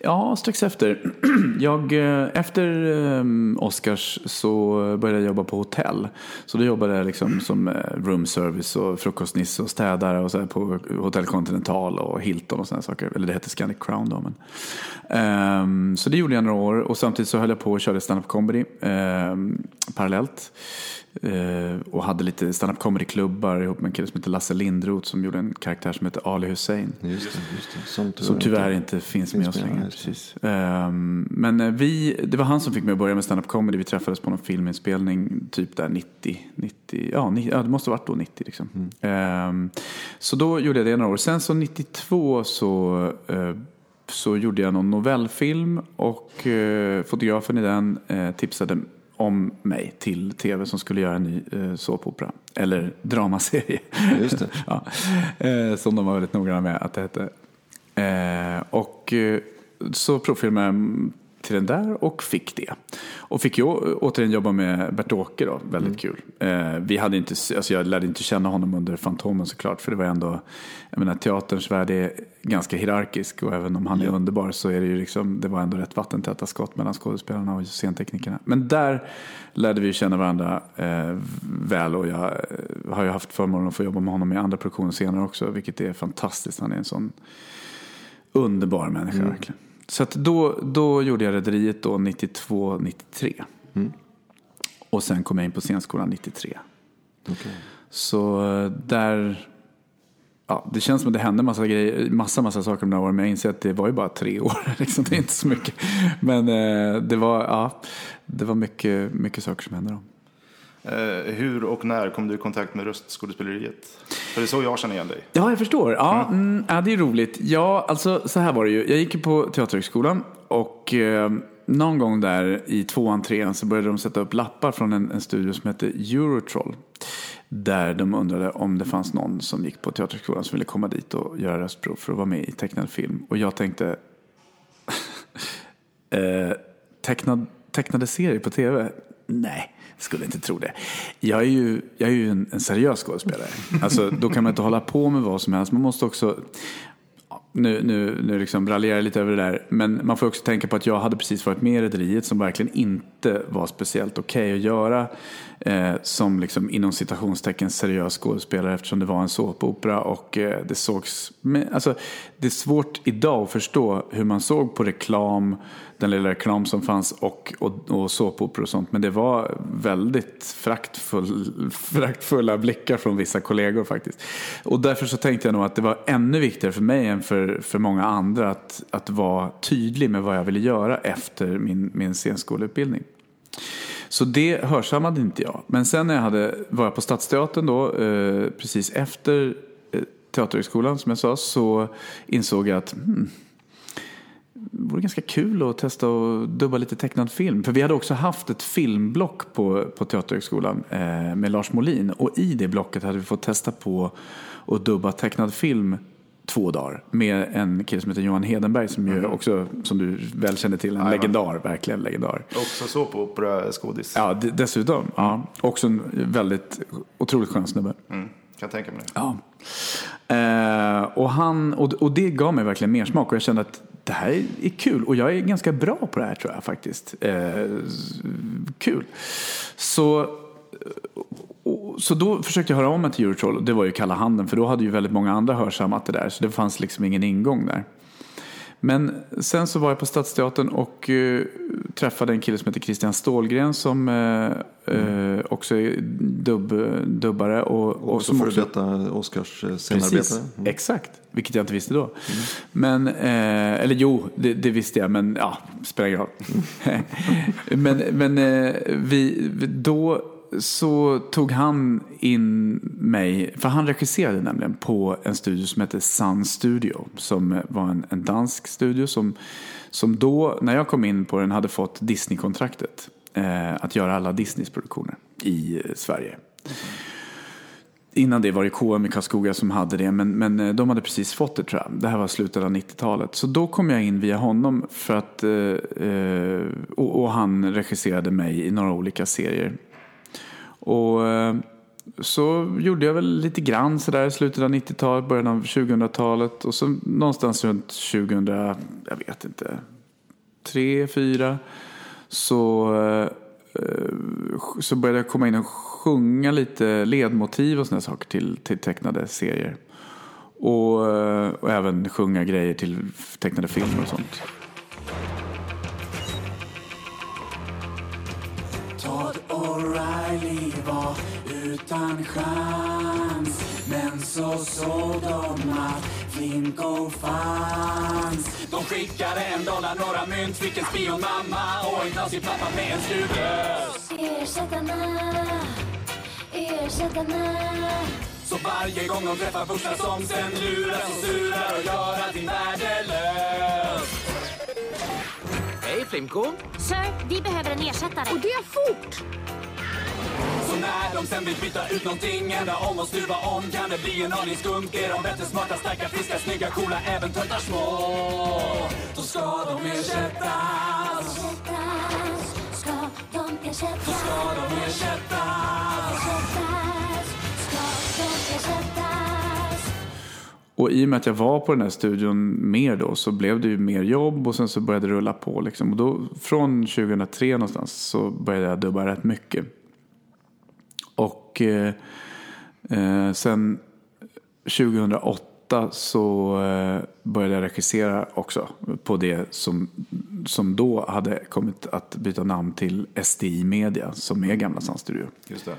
Ja, strax efter. Jag, eh, efter eh, Oscars så började jag jobba på hotell. Så då jobbade jag liksom som eh, room service och frukostnisse och städare och så på Hotell Continental och Hilton och sådana saker. Eller det hette Scandic Crown då. Men. Um, så det gjorde jag några år och samtidigt så höll jag på och körde stand-up comedy. Eh, parallellt. Eh, och hade lite stand-up comedy-klubbar ihop med en kille som heter Lasse Lindroth som gjorde en karaktär som heter Ali Hussein.
Just det, just det. Som,
tyvärr som tyvärr inte, inte finns, finns med oss längre. Precis. Eh, men vi, det var han som fick mig att börja med stand-up comedy. Vi träffades på någon filminspelning typ där 90, 90 ja, 90, ja det måste ha varit då 90 liksom. Mm. Ehm, så då gjorde jag det några år. Sen så 92 så eh, så gjorde jag någon novellfilm och eh, fotografen i den eh, tipsade om mig till tv som skulle göra en ny eh, såpopera. Eller dramaserie.
Just det.
ja, eh, som de var väldigt noggranna med att det hette. Och så provfilmade jag till den där och fick det. Och fick ju återigen jobba med Bert-Åke då, väldigt mm. kul. Eh, vi hade inte, alltså jag lärde inte känna honom under Fantomen såklart, för det var ändå, jag menar teaterns värld är ganska hierarkisk och även om han är underbar så är det ju liksom, det var ändå rätt vattentäta skott mellan skådespelarna och scenteknikerna. Men där lärde vi känna varandra eh, väl och jag eh, har ju haft förmånen att få jobba med honom i andra produktioner senare också, vilket är fantastiskt. Han är en sån underbar människa mm. verkligen. Så då, då gjorde jag Rederiet 92-93. Mm. Och sen kom jag in på scenskolan 93. Okay. Så eh, där, ja, det känns som att det hände massa grejer, massa, massa saker de där åren. Men jag inser att det var ju bara tre år, liksom, det är inte så mycket. Men eh, det var, ja, det var mycket, mycket saker som hände då.
Eh, hur och när kom du i kontakt med röstskådespeleriet? För det är så jag känner igen dig.
Ja, jag förstår. Ja, mm. Mm, ja, det är roligt. Ja, alltså så här var det ju. Jag gick ju på Teaterhögskolan och eh, någon gång där i tvåan, trean så började de sätta upp lappar från en, en studio som hette Eurotroll. Där de undrade om det fanns någon som gick på Teaterhögskolan som ville komma dit och göra röstprov för att vara med i tecknad film. Och jag tänkte, eh, tecknad, tecknade serier på tv? Nej skulle inte tro det. Jag är ju, jag är ju en, en seriös skådespelare. Alltså, då kan man inte hålla på med vad som helst. Man måste också nu, nu, nu liksom raljerar jag lite över det där. Men man får också tänka på att jag hade precis varit med i Rederiet som verkligen inte var speciellt okej okay att göra. Eh, som liksom inom citationstecken seriös skådespelare eftersom det var en såpopera och eh, det sågs... Med, alltså, det är svårt idag att förstå hur man såg på reklam den lilla reklam som fanns och, och, och såpoperor och sånt. Men det var väldigt fraktfull, fraktfulla blickar från vissa kollegor faktiskt. Och därför så tänkte jag nog att det var ännu viktigare för mig än för, för många andra att, att vara tydlig med vad jag ville göra efter min, min scenskoleutbildning. Så det hörsammade inte jag. Men sen när jag hade, var jag på Stadsteatern då, eh, precis efter eh, Teaterhögskolan som jag sa, så insåg jag att hmm, vore ganska kul att testa och dubba lite tecknad film. För vi hade också haft ett filmblock på, på Teaterhögskolan eh, med Lars Molin. Och i det blocket hade vi fått testa på att dubba tecknad film två dagar med en kille som heter Johan Hedenberg som ju också, som du väl känner till, en legendar, verkligen legendar.
Också såpopera-skådis.
Ja, d- dessutom. Ja. Också en väldigt otroligt skön snubbe.
Mm, kan tänka mig det.
Ja. Eh, och, han, och, och det gav mig verkligen mer smak och jag kände att det här är kul och jag är ganska bra på det här tror jag faktiskt. Eh, kul. Så, och, så då försökte jag höra om mig till Eurotroll och det var ju kalla handen för då hade ju väldigt många andra hörsammat det där så det fanns liksom ingen ingång där. Men sen så var jag på Stadsteatern och eh, träffade en kille som heter Christian Stålgren som eh, eh, också är dubb, dubbare. Och, och
Och
som
före detta Oscars scenarbetare. Mm.
exakt. Vilket jag inte visste då. Men, eh, eller jo, det, det visste jag, men ja, spelar ingen roll. men men vi, vi- då så tog han in mig, för han regisserade nämligen på en studio som hette Sun Studio. Som var en, en dansk studio som, som då, när jag kom in på den, hade fått Disney-kontraktet. Eh, att göra alla Disneys produktioner i eh, Sverige. Innan det var det KM i Karlskoga som hade det, men, men eh, de hade precis fått det tror jag. Det här var slutet av 90-talet. Så då kom jag in via honom för att, eh, eh och, och han regisserade mig i några olika serier. Och eh, så gjorde jag väl lite grann sådär i slutet av 90-talet, början av 2000-talet och så någonstans runt 2000, jag vet inte, tre, fyra så eh, så började jag komma in och sjunga lite ledmotiv och sådana saker till, till tecknade serier. Och, eh, och även sjunga grejer till tecknade filmer och sånt.
O'Reilly var utan chans Men så såg de att Flinko fanns De skickade en dollar, några mynt, fick en spionmamma och en knasig pappa med en studiös
Ersättarna, ersättarna
Så varje gång de träffar första som sen luras och surar och gör allting värdelöst
Hej Flimko!
Sir, vi behöver en ersättare. Och det fort!
Så när de sen vill byta ut någonting, ändra om och stuva om kan det bli en aning skumt. Är de bättre, smarta, starka, friska, snygga, coola, även töntar små? Då ska de ersättas,
ska de ersättas?
ska de. Ersättas,
ska de ersättas?
Och i och med att jag var på den här studion mer då så blev det ju mer jobb och sen så började det rulla på. Liksom. Och då, från 2003 någonstans så började jag dubba rätt mycket. Och eh, eh, sen 2008 så eh, började jag regissera också på det som, som då hade kommit att byta namn till SDI Media som är Gamla Sand Studio.
Just det.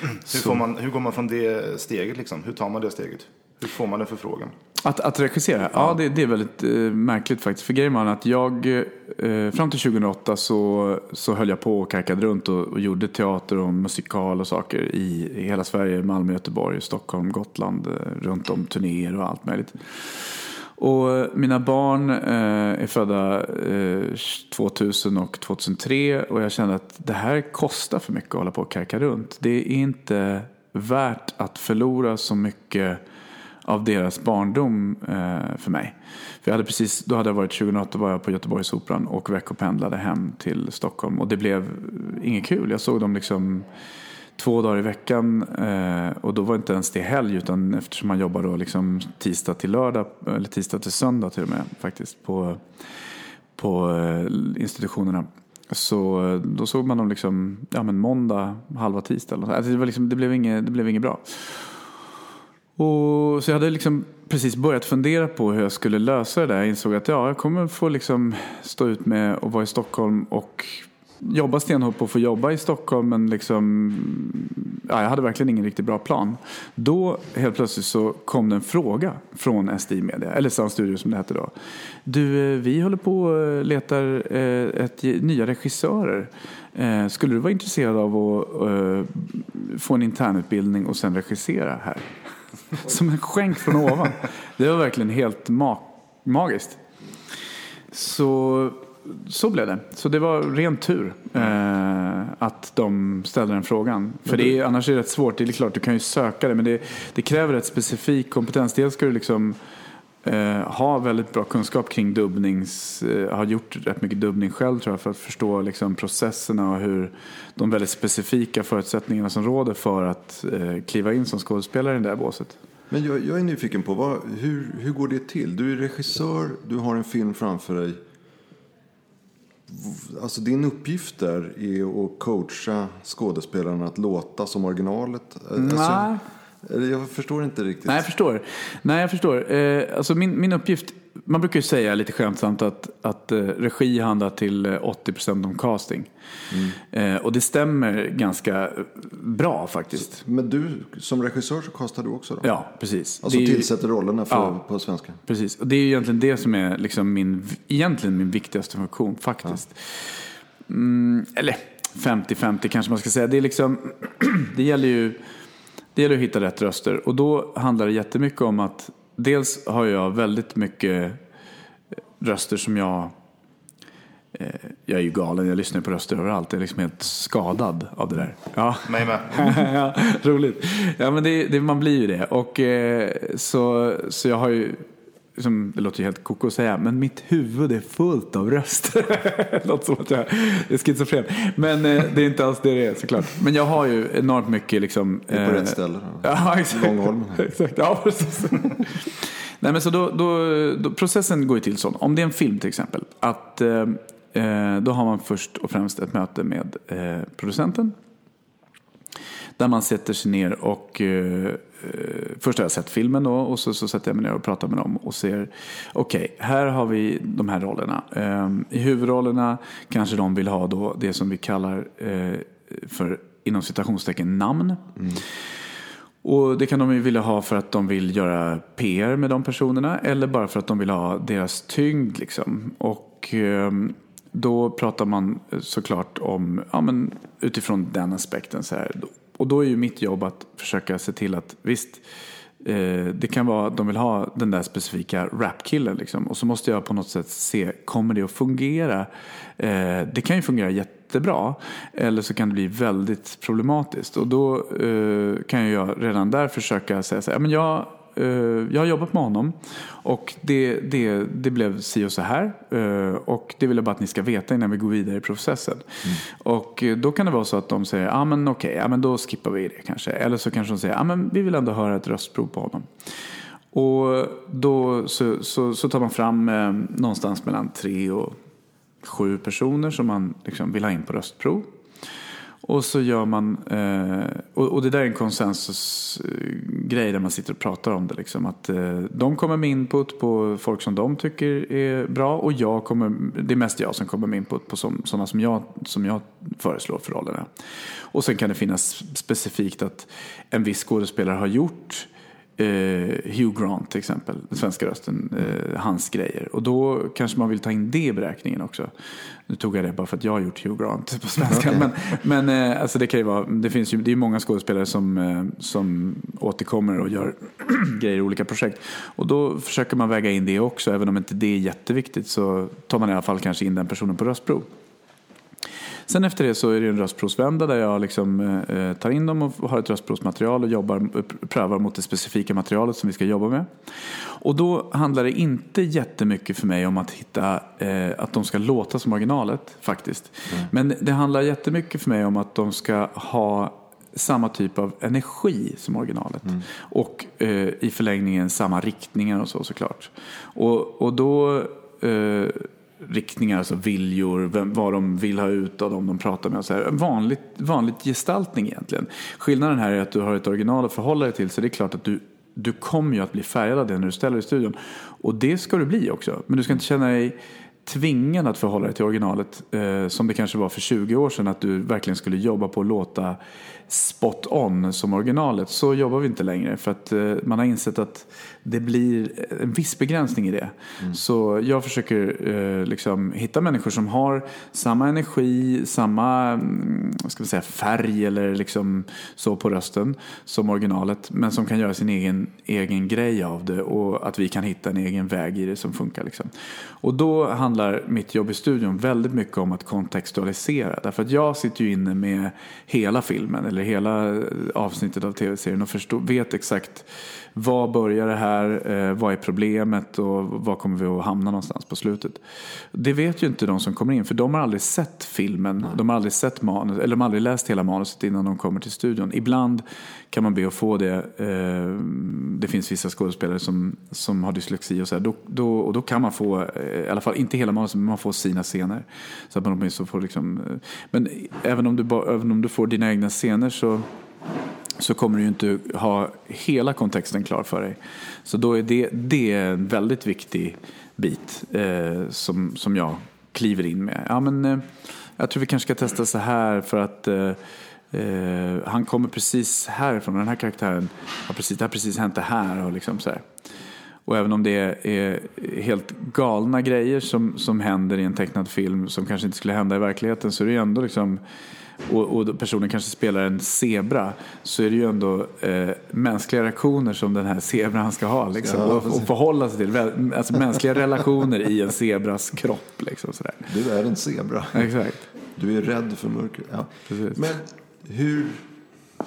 Hur, får man, hur går man från det steget liksom? Hur tar man det steget? Hur får man en förfrågan?
Att, att regissera? Ja, det, det är väldigt eh, märkligt faktiskt. För grejen var att jag, eh, fram till 2008 så, så höll jag på och karkade runt och, och gjorde teater och musikal och saker i, i hela Sverige. Malmö, Göteborg, Stockholm, Gotland, eh, runt om turnéer och allt möjligt. Och eh, mina barn eh, är födda eh, 2000 och 2003 och jag kände att det här kostar för mycket att hålla på och karka runt. Det är inte värt att förlora så mycket av deras barndom eh, för mig. För jag hade precis, då hade jag varit 2008 var jag på Göteborgsoperan och veckopendlade hem till Stockholm och det blev inget kul. Jag såg dem liksom två dagar i veckan eh, och då var inte ens det helg utan eftersom man jobbar då liksom tisdag till lördag eller tisdag till söndag till och med faktiskt på, på eh, institutionerna. Så eh, då såg man dem liksom, ja men måndag, halva tisdag. eller något. Alltså det, var liksom, det, blev inget, det blev inget bra. Och, så jag hade liksom precis börjat fundera på hur jag skulle lösa det där. Jag insåg att ja, jag kommer få liksom stå ut med att vara i Stockholm och jobba stenhårt på att få jobba i Stockholm men liksom, ja, jag hade verkligen ingen riktigt bra plan. Då helt plötsligt så kom det en fråga från SD Media, eller Sound Studio som det hette då. Du, eh, vi håller på och eh, letar eh, ett, nya regissörer. Eh, Skulle du vara intresserad av att eh, få en internutbildning och sen regissera här? Som en skänk från ovan. Det var verkligen helt ma- magiskt. Så, så blev det. Så det var ren tur eh, att de ställde den frågan. För det är, annars är det rätt svårt. Det är klart, du kan ju söka det. Men det, det kräver ett specifik kompetens. Dels ska du liksom eh, ha väldigt bra kunskap kring dubbnings... Eh, har gjort rätt mycket dubbning själv tror jag. För att förstå liksom, processerna och hur de väldigt specifika förutsättningarna som råder för att eh, kliva in som skådespelare i det där båset.
Men jag, jag är nyfiken på, vad, hur, hur går det till? Du är regissör, du har en film framför dig. Alltså din uppgift där är att coacha skådespelarna att låta som originalet? Alltså,
Nej.
Jag förstår inte riktigt.
Nej, jag förstår. Nej, jag förstår. Eh, alltså min, min uppgift, man brukar ju säga lite skämtsamt att, att eh, regi handlar till eh, 80% om casting. Eh, och det stämmer ganska bra faktiskt.
Men du, som regissör så kastar du också då?
Ja, precis.
Alltså
Det är ju-
tillsätter rollerna för,
Ja.
på svenska?
Precis, och det är ju egentligen det som är liksom min, egentligen min viktigaste funktion faktiskt. Mm, eller 50-50 kanske man ska säga. Det, är liksom, det, gäller ju, det gäller att hitta rätt röster och då handlar det jättemycket om att dels har jag väldigt mycket röster som jag eh, jag är ju galen, jag lyssnar på röster överallt. Jag är liksom helt skadad av det där. Ja.
Mig med.
ja, roligt. Ja, men det, det, man blir ju det. Och, eh, så, så jag har ju, liksom, det låter ju helt koko att säga, men mitt huvud är fullt av röster. det låter som att jag är schizofren. Men eh, det är inte alls det det är såklart. Men jag har ju enormt mycket liksom...
Du är på
eh,
rätt ställe.
Ja, exakt.
Långholmen
exakt. Ja, precis. Nej, men så då, då, då, processen går ju till så. Om det är en film till exempel. Att, eh, eh, då har man först och främst ett möte med eh, producenten. Där man sätter sig ner och eh, eh, först har jag sett filmen då och så, så sätter jag mig ner och pratar med dem och ser okej, här har vi de här rollerna. Eh, I huvudrollerna kanske de vill ha då det som vi kallar eh, för inom citationstecken namn. Och det kan de ju vilja ha för att de vill göra PR med de personerna eller bara för att de vill ha deras tyngd. Liksom. Och då pratar man såklart om, ja, men utifrån den aspekten. Så här. Och då är ju mitt jobb att försöka se till att visst, eh, det kan vara att de vill ha den där specifika rapkillen. Liksom. Och så måste jag på något sätt se, kommer det att fungera? Eh, det kan ju fungera jättebra. Eller så kan det bli väldigt problematiskt. Och då eh, kan jag redan där försöka säga så här, men jag, jag har jobbat med honom och det, det, det blev si och så här. Eh, och det vill jag bara att ni ska veta innan vi går vidare i processen. Och eh, då kan det vara så att de säger, ja ah, men okej, ja, men då skippar vi det kanske. Eller så kanske de säger, ja ah, men vi vill ändå höra ett röstprov på honom. Och då så, så, så tar man fram eh, någonstans mellan tre och sju personer som man liksom vill ha in på röstprov. Och så gör man, eh, och, och det där är en konsensusgrej där man sitter och pratar om det. Liksom, att eh, de kommer med input på folk som de tycker är bra och jag kommer, det är mest jag som kommer med input på som, sådana som jag, som jag föreslår för rollerna. Och sen kan det finnas specifikt att en viss skådespelare har gjort eh, Hugh Grant till exempel, den svenska rösten, eh, hans grejer. Och då kanske man vill ta in det i beräkningen också. Nu tog jag det bara för att jag har gjort Hugh Grant på svenska. Men, men eh, alltså det kan ju vara, det finns ju, det är många skådespelare som, som återkommer och gör grejer i olika projekt. Och då försöker man väga in det också, även om inte det är jätteviktigt så tar man i alla fall kanske in den personen på röstprov. Sen efter det så är det en röstprovsvända där jag liksom, eh, tar in dem och har ett röstprovsmaterial och jobbar, prövar mot det specifika materialet som vi ska jobba med. Och då handlar det inte jättemycket för mig om att hitta eh, att de ska låta som originalet faktiskt. Men det handlar jättemycket för mig om att de ska ha samma typ av energi som originalet. Och eh, i förlängningen samma riktningar och så såklart. Och, och då eh, riktningar, alltså viljor, vem, vad de vill ha ut av dem de pratar med. Så här. En vanligt, vanligt gestaltning egentligen. Skillnaden här är att du har ett original att förhålla dig till så det är klart att du du kommer ju att bli färgad av det när du ställer dig i studion. Och det ska du bli också. Men du ska inte känna dig tvingad att förhålla dig till originalet eh, som det kanske var för 20 år sedan att du verkligen skulle jobba på att låta spot on som originalet. Så jobbar vi inte längre för att eh, man har insett att det blir en viss begränsning i det. Så jag försöker eh, liksom hitta människor som har samma energi, samma mm, ska vi säga, färg eller liksom så på rösten som originalet. Men som kan göra sin egen, egen grej av det och att vi kan hitta en egen väg i det som funkar. Liksom. Och då handlar mitt jobb i studion väldigt mycket om att kontextualisera. Därför att jag sitter ju inne med hela filmen eller hela avsnittet av tv-serien och förstår, vet exakt var börjar det här, eh, vad är problemet och var kommer vi att hamna någonstans på slutet. Det vet ju inte de som kommer in för de har aldrig sett filmen, de har aldrig sett manus, eller de har aldrig läst hela manuset innan de kommer till studion. Ibland kan man be att få det, eh, det finns vissa skådespelare som, som har dyslexi och så här. Då, då, och då kan man få, eh, i alla fall inte hela manuset, men man får sina scener. Så att man åtminstone får liksom, men även om, du, även om du får dina egna scener så så kommer du ju inte ha hela kontexten klar för dig. Så då är det, det är en väldigt viktig bit eh, som, som jag kliver in med. Ja, men, eh, jag tror vi kanske ska testa så här för att eh, eh, han kommer precis härifrån, den här karaktären har precis, det har precis hänt det här. Och, liksom så här. och även om det är helt galna grejer som, som händer i en tecknad film som kanske inte skulle hända i verkligheten så är det ju ändå liksom och, och personen kanske spelar en zebra så är det ju ändå eh, mänskliga reaktioner som den här zebran ska ha. Liksom,
Ja,
och, och förhålla sig till. Alltså mänskliga relationer i en zebras kropp. Liksom, sådär.
Du är en zebra.
Exakt.
Du är rädd för mörker. Ja.
Precis.
Men hur...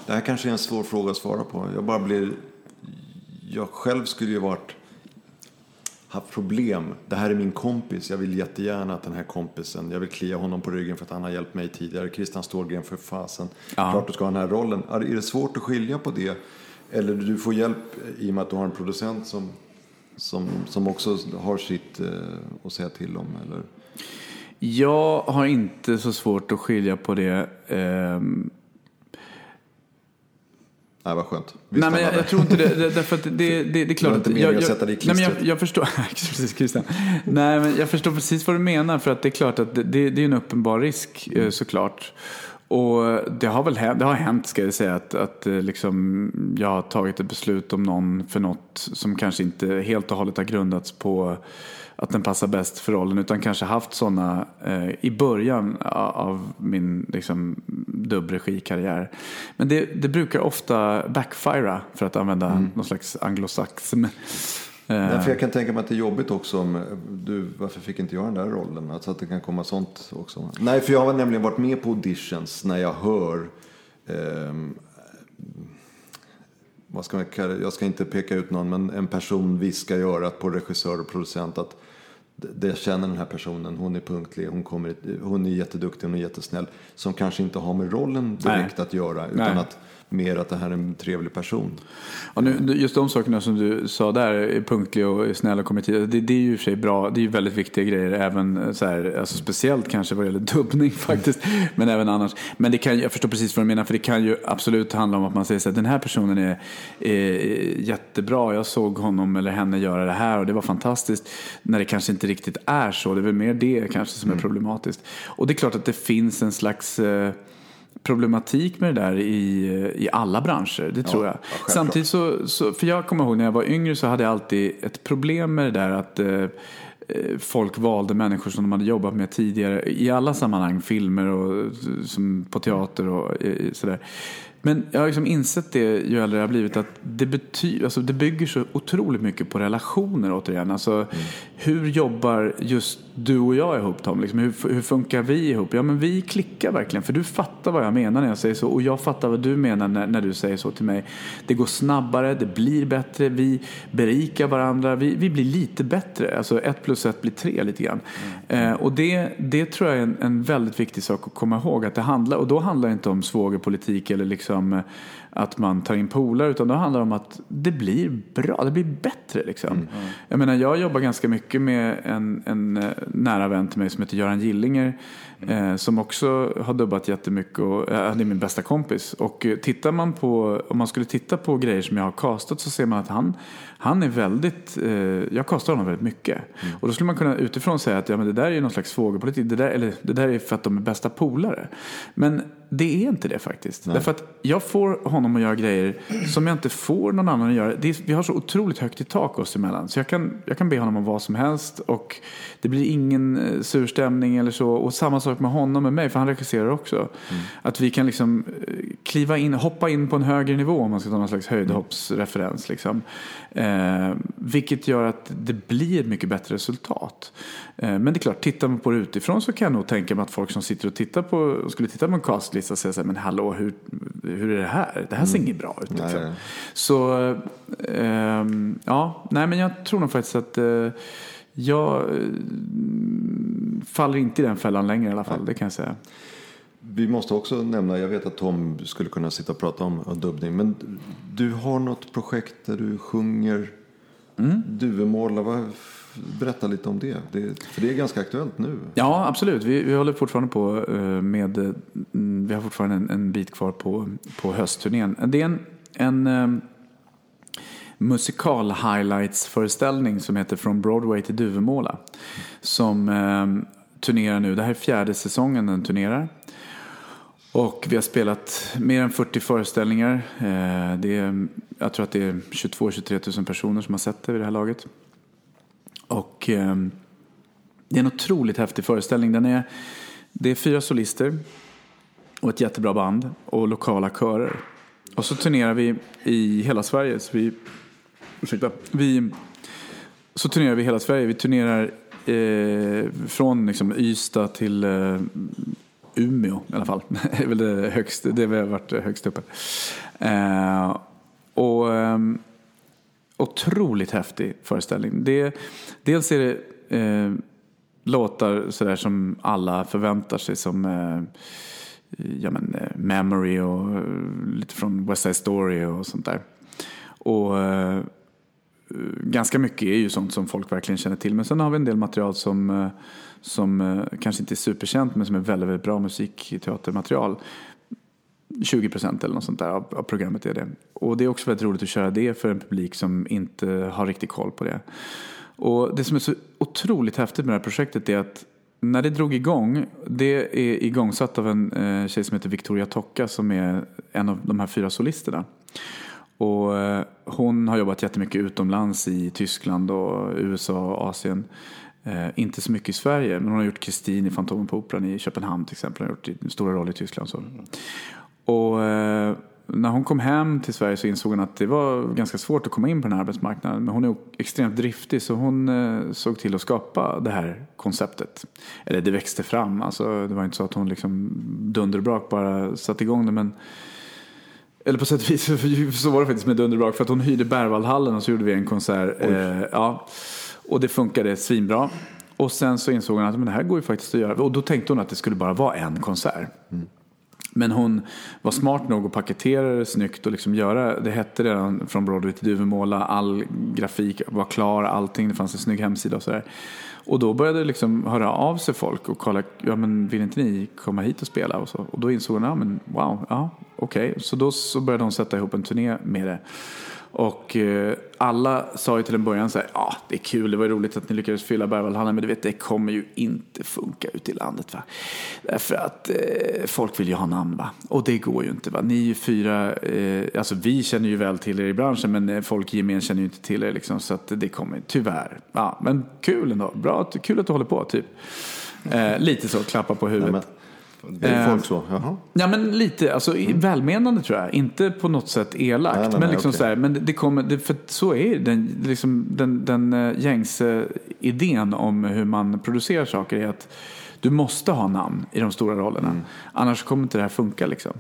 Det här kanske är en svår fråga att svara på. Jag bara blir... Jag själv skulle ju varit... Haft problem. Det här är min kompis. Jag vill jättegärna att den här kompisen... Jag vill klia honom på ryggen för att han har hjälpt mig tidigare. Christian Stålgren för fasen.
Ja.
Klart du ska ha den här rollen. Är det svårt att skilja på det? Eller du får hjälp i och med att du har en producent som, som, som också har sitt eh, att säga till om? Eller?
Jag har inte så svårt att skilja på det. ehm,
Nej, vad skönt. Vi
Nej, men jag, jag tror inte det. det därför att det, det, det är klart
var inte meningen
jag,
att sätta dig i
nej, men jag, jag förstår... precis, Christian. Nej, men jag förstår precis vad du menar. För att det är klart att det, det, det är en uppenbar risk
Mm.
eh, såklart. Och det har väl hänt, det har hänt ska jag säga, att, att eh, liksom, jag har tagit ett beslut om någon för något som kanske inte helt och hållet har grundats på att den passar bäst för rollen utan kanske haft sådana eh, i början av min liksom, dubbregikarriär. Men det, det brukar ofta backfira för att använda
Mm.
någon slags anglosaxm. Eh,
Därför jag kan tänka mig att det är jobbigt också om du, varför fick inte jag den där rollen? Alltså att det kan komma sånt också. Nej, för jag har nämligen varit med på auditions när jag hör ehm, vad ska man kalla? Jag ska inte peka ut någon, men en person viskar i örat på regissör och producent att det- känner den här personen, hon är punktlig, hon, kommer, hon är jätteduktig, hon är jättesnäll. Som kanske inte har med rollen direkt att göra, utan
Nej.
att mer att det här är en trevlig person.
Ja, nu, just de sakerna som du sa där, är punktlig och snäll och kommer tid. Det, det är ju i och för sig bra, det är ju väldigt viktiga grejer. Även eh, så här, alltså speciellt kanske vad gäller dubbning faktiskt. Men även annars. Men det kan, jag förstår precis vad du menar, för det kan ju absolut handla om att man säger så här, den här personen är, är jättebra. Jag såg honom eller henne göra det här och det var fantastiskt. När det kanske inte riktigt är så. Det är väl mer det kanske som är problematiskt. Och det är klart att det finns en slags eh, problematik med det där i, i alla branscher, det tror jag.
självklart.
Samtidigt så, så, för jag kommer ihåg när jag var yngre så hade jag alltid ett problem med det där att eh, eh, folk valde människor som de hade jobbat med tidigare i alla sammanhang, filmer och som på teater och eh, sådär. Men jag har liksom insett det ju äldre jag har blivit att det, betyder, alltså det bygger så otroligt mycket på relationer återigen. Alltså, Hur jobbar just du och jag ihop Tom? Liksom, hur, hur funkar vi ihop? Ja men vi klickar verkligen för du fattar vad jag menar när jag säger så och jag fattar vad du menar när, när du säger så till mig. Det går snabbare, det blir bättre, vi berikar varandra, vi, vi blir lite bättre. Alltså ett plus ett blir tre lite grann. Eh, och det, det tror jag är en, en väldigt viktig sak att komma ihåg. Att det handlar, och då handlar det inte om svågerpolitik eller liksom eh, att man tar in polare utan då handlar det om att det blir bra, det blir bättre liksom. Jag menar jag jobbar ganska mycket med en, en eh, nära vän till mig som heter Göran Gillinger eh, som också har dubbat jättemycket och eh, han är min bästa kompis. Och eh, tittar man på, om man skulle titta på grejer som jag har castat så ser man att han, han är väldigt, eh, jag castar honom väldigt mycket. Och då skulle man kunna utifrån säga att ja, men det där är någon slags fågelpolitik, det där, eller det där är för att de är bästa polare. Men det är inte det faktiskt. Därför att jag får honom att göra grejer som jag inte får någon annan att göra. Är, vi har så otroligt högt i tak oss emellan. Så jag kan, jag kan be honom om vad som helst och det blir ingen eh, surstämning eller så. Och samma sak med honom och mig, för han regisserar också. Att vi kan liksom eh, kliva in, hoppa in på en högre nivå om man ska ta någon slags höjdhoppsreferens. Liksom. Eh, vilket gör att det blir ett mycket bättre resultat. Eh, men det är klart, tittar man på det utifrån så kan jag nog tänka mig att folk som sitter och tittar på, skulle titta på en castlista säger så här, men hallå, hur, hur är det här? Det här ser inget bra ut. Liksom.
Nej.
Så, eh, ja, nej men jag tror nog faktiskt att eh, jag eh, faller inte i den fällan längre i alla fall, det kan jag säga.
Vi måste också nämna, jag vet att Tom skulle kunna sitta och prata om dubbning, men du har något projekt där du sjunger
Mm.
duvemåla. Vad- Berätta lite om det. det, för det är ganska aktuellt nu.
Ja, absolut. Vi, vi håller fortfarande på eh, med, mm, vi har fortfarande en, en bit kvar på, på höstturnén. Det är en, en eh, musikal highlights-föreställning som heter Från Broadway till Duvemåla. Som eh, turnerar nu, det här är fjärde säsongen den turnerar. Och vi har spelat mer än 40 föreställningar. Eh, det är, jag tror att det är 22-23 000 personer som har sett det vid det här laget. Och eh, det är en otroligt häftig föreställning. Den är, det är fyra solister och ett jättebra band och lokala körer. Och så turnerar vi i hela Sverige. Så vi, ursäkta, vi, så turnerar vi i hela Sverige. Vi turnerar eh, från liksom Ystad till eh, Umeå i alla fall. Det är väl det högst, det har varit högst uppe. Eh, och um, otroligt häftig föreställning. Det, dels är det eh, låtar sådär som alla förväntar sig som eh, ja, men, eh, Memory och eh, lite från West Side Story och sånt där. Och eh, ganska mycket är ju sånt som folk verkligen känner till. Men sen har vi en del material som, eh, som eh, kanske inte är superkänt men som är väldigt, väldigt bra musikteatermaterial. 20 procent eller något sånt där av, av programmet är det. Och det är också väldigt roligt att köra det för en publik som inte har riktigt koll på det. Och det som är så otroligt häftigt med det här projektet är att när det drog igång, det är igångsatt av en eh, tjej som heter Victoria Tocca som är en av de här fyra solisterna. Och eh, hon har jobbat jättemycket utomlands i Tyskland och USA och Asien. Eh, inte så mycket i Sverige, men hon har gjort Kristin i Fantomen på Operan i Köpenhamn till exempel. Hon har gjort stora roller i Tyskland. Så. Mm. Och eh, när hon kom hem till Sverige så insåg hon att det var ganska svårt att komma in på den här arbetsmarknaden. Men hon är extremt driftig så hon eh, såg till att skapa det här konceptet. Eller det växte fram. Alltså, det var inte så att hon liksom dunderbrak bara satte igång det. Men eller på sätt och vis så var det faktiskt med dunderbrak för att hon hyrde Berwaldhallen och så gjorde vi en konsert. Eh, ja, och det funkade svinbra. Och sen så insåg hon att men det här går ju faktiskt att göra. Och då tänkte hon att det skulle bara vara en konsert. Men hon var smart nog att paketera det snyggt och liksom göra, det hette redan från Broadway till Duvemåla, all grafik var klar, allting, det fanns en snygg hemsida och sådär. Och då började det liksom höra av sig folk och kolla, ja men vill inte ni komma hit och spela? Och, så. och då insåg hon, ja men wow, ja okej. Så då så började hon sätta ihop en turné med det. Och eh, alla sa ju till en början så här, ja det är kul, det var roligt att ni lyckades fylla Berwaldhallen, men du vet det kommer ju inte funka ute i landet va. Därför att eh, folk vill ju ha namn va. Och det går ju inte va. Ni är ju fyra, eh, alltså vi känner ju väl till er i branschen, men eh, folk i gemen känner ju inte till er liksom. Så att det kommer, tyvärr. Ja, men kul ändå, bra, kul att du håller på typ. Eh, lite så, klappa på huvudet.
Men, är
Eh,
folk så? Jaha.
Ja men lite, alltså i- välmenande tror jag. Inte på något sätt elakt.
Nej, nej,
men liksom
okej.
så här, men det, det kommer, det, för så är den, liksom, den, den eh, gängse idén om hur man producerar saker är att du måste ha namn i de stora rollerna.
Mm.
Annars kommer inte det här funka liksom.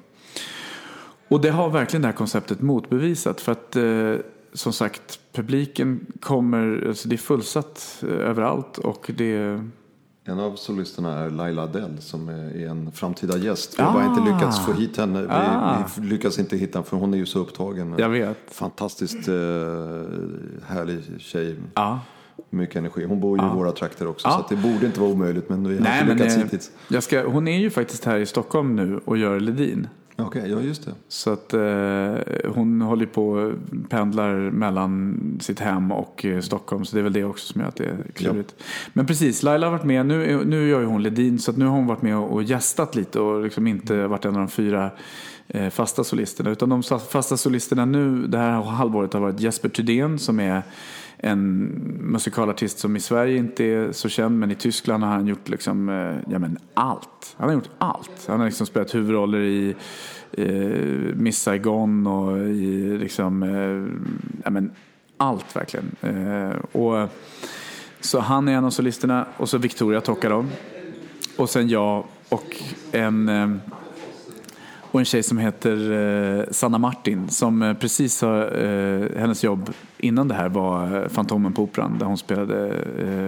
Och det har verkligen det här konceptet motbevisat. För att eh, som sagt, publiken kommer, alltså det är fullsatt eh, överallt och det
En av solisterna är Laila Adele som är en framtida gäst. Vi har bara inte lyckats få hit henne. Vi,
Ah.
vi lyckas inte hitta för hon är ju så upptagen.
Jag vet.
Fantastiskt eh, härlig tjej.
Ja.
Mycket energi. Hon bor ju i våra trakter också.
Ja.
Så det borde inte vara omöjligt. Men vi har
Nej,
inte lyckats
eh,
hittills.
ska, hon är ju faktiskt här i Stockholm nu och gör Ledin.
Okej, ja just det.
Så att eh, hon håller på pendlar mellan sitt hem och eh, Stockholm. Så det är väl det också som gör att det är klurigt. Men precis, Laila har varit med. Nu, nu gör ju hon Ledin. Så att nu har hon varit med och, och gästat lite och liksom inte varit en av de fyra eh, fasta solisterna. Utan de fasta solisterna nu det här halvåret har varit Jesper Thydén som är en musikalartist som i Sverige inte är så känd men i Tyskland har han gjort liksom, eh, ja, men allt. Han har gjort allt. Han har liksom spelat huvudroller i eh, Miss Saigon och i liksom, eh, ja, men allt verkligen. Eh, och, så han är en av solisterna och så Victoria Tokarov. Och sen jag och en eh, och en tjej som heter eh, Sanna Martin som eh, precis har, eh, hennes jobb innan det här var Fantomen på Operan där hon spelade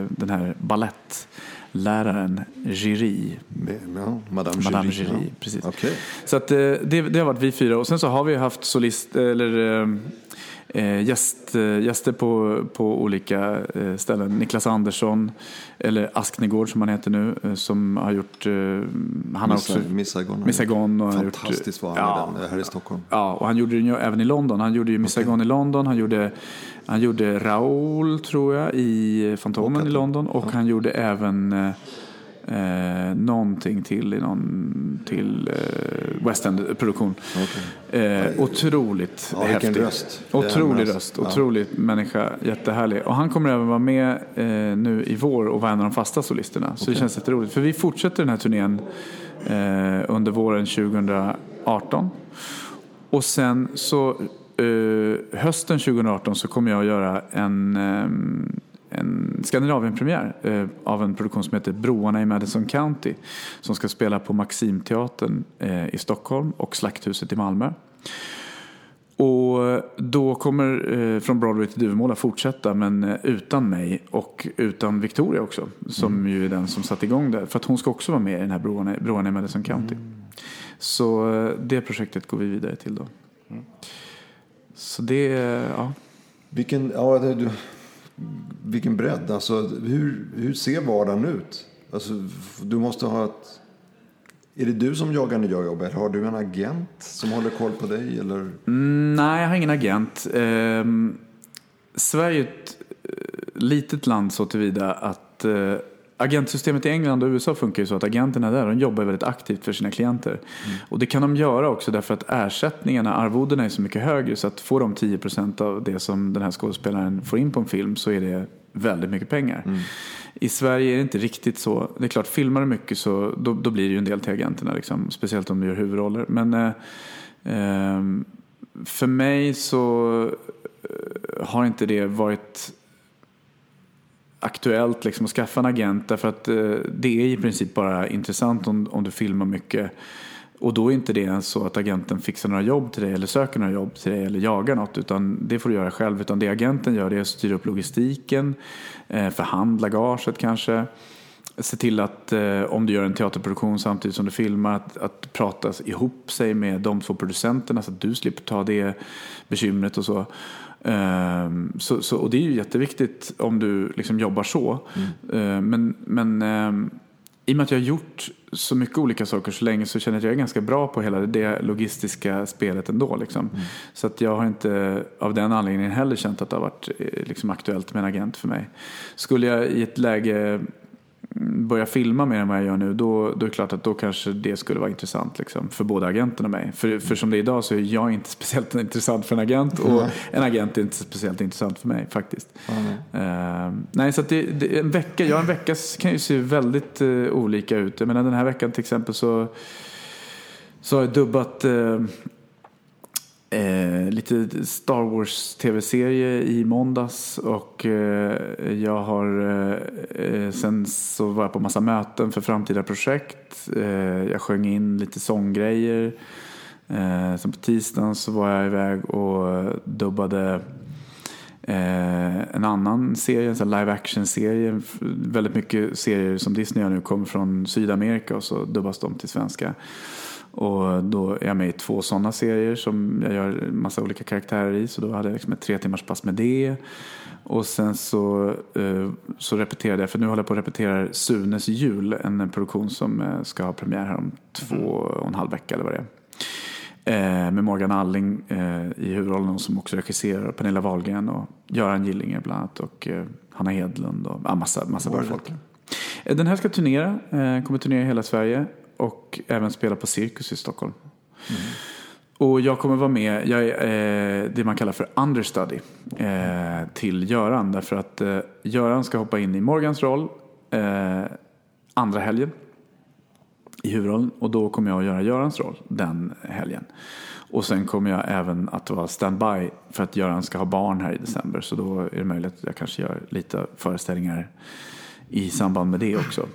den här ballettläraren Giry.
Med, ja, Madame,
Madame.
Giry, ja.
precis.
Okej.
Så att, det, det har varit vi fyra och sen så har vi haft solist, eller gäst, eh, gäster på, på olika eh, ställen. Niklas Andersson, eller Asknegård som han heter nu, eh, som har gjort, eh, han har också
Miss Saigon.
Miss Saigon och har gjort-
Fantastiskt var han
Ja.
den, här i Stockholm.
Ja, och han gjorde den ju även i London. Han gjorde ju Miss Saigon i London. Han gjorde, han gjorde Raoul, tror jag, i Fantomen i London. Och han gjorde även eh, någonting till i någon till eh, West End-produktion. Eh, otroligt
Ja,
häftig.
röst.
Otrolig röst.
röst. Ja.
Otrolig människa. Jättehärlig. Och han kommer även vara med eh, nu i vår och vara en av de fasta solisterna. Så det känns jätteroligt. För vi fortsätter den här turnén eh, under våren 2018. Och sen så eh, hösten 2018 så kommer jag att göra en, eh, en Skandinavienpremiär eh, av en produktion som heter Broarna i Madison County. Som ska spela på Maximteatern eh, i Stockholm och Slakthuset i Malmö. Och då kommer eh, Från Broadway till Duvemåla fortsätta men eh, utan mig och utan Victoria också. Som ju är den som satte igång det. För att hon ska också vara med i den här Broarna, Broarna i Madison County. Så eh, det projektet går vi vidare till då. Så det, eh, ja.
Vilken, ja, det, du, vilken bredd. Alltså, hur, hur ser vardagen ut? Alltså, du måste ha ett... Är det du som jagar nya jobb eller har du en agent som håller koll på dig? Eller?
Mm, nej, jag har ingen agent. Eh, Sverige är ett eh, litet land så tillvida att eh, agentsystemet i England och USA funkar ju så att agenterna där de jobbar väldigt aktivt för sina klienter. Och det kan de göra också därför att ersättningarna, arvodena är så mycket högre så att får de 10% av det som den här skådespelaren får in på en film så är det väldigt mycket pengar. I Sverige är det inte riktigt så. Det är klart, filmar du mycket så då, då blir det ju en del till agenterna. Liksom, speciellt om du gör huvudroller. Men eh, ehm, för mig så eh, har inte det varit aktuellt liksom, att skaffa en agent. Därför att eh, det är i princip bara intressant om, om du filmar mycket. Och då är inte det ens så att agenten fixar några jobb till dig eller söker några jobb till dig eller jagar något. Utan det får du göra själv. Utan det agenten gör det är att styra upp logistiken, eh, förhandla gaget kanske. Se till att eh, om du gör en teaterproduktion samtidigt som du filmar att, att prata ihop sig med de två producenterna så att du slipper ta det bekymret och så. Ehm, så, så och det är ju jätteviktigt om du liksom jobbar så. Ehm, men men ehm, i och med att jag har gjort så mycket olika saker så länge så känner jag att jag är ganska bra på hela det logistiska spelet ändå. Liksom. Så att jag har inte av den anledningen heller känt att det har varit eh, liksom, aktuellt med en agent för mig. Skulle jag i ett läge börja filma mer än vad jag gör nu, då, då är det klart att då kanske det skulle vara intressant liksom, för både agenten och mig. För, för som det är idag så är jag inte speciellt intressant för en agent och en agent är inte speciellt intressant för mig faktiskt. Eh, nej, så att det, det, en vecka, ja en vecka kan ju se väldigt eh, olika ut. Jag menar den här veckan till exempel så, så har jag dubbat eh, Eh, lite Star Wars tv-serie i måndags och eh, jag har eh, eh, sen så var jag på massa möten för framtida projekt. Eh, jag sjöng in lite sånggrejer. Eh, sen på tisdagen så var jag iväg och dubbade Eh, en annan serie, en sån live action-serie. Väldigt mycket serier som Disney gör nu kommer från Sydamerika och så dubbas de till svenska. Och då är jag med i två sådana serier som jag gör massa olika karaktärer i. Så då hade jag liksom ett tre timmars pass med det. Och sen så, eh, så repeterade jag, för nu håller jag på att repetera Sunes jul. En produktion som eh, ska ha premiär här om två och en halv vecka eller vad det är. Eh, med Morgan Alling i huvudrollen som också regisserar. Pernilla Wahlgren och Göran Gillinger bland annat. Och Hanna Hedlund och ja, massa, massa bra folk. Den här ska turnera, kommer turnera i hela Sverige och även spela på Cirkus i Stockholm. Och jag kommer vara med, jag är eh, det man kallar för understudy eh, till Göran. Därför att eh, Göran ska hoppa in i Morgans roll eh, andra helgen i huvudrollen. Och då kommer jag att göra Görans roll den helgen. Och sen kommer jag även att vara standby för att Göran ska ha barn här i december. Så då är det möjligt att jag kanske gör lite föreställningar i samband med det också.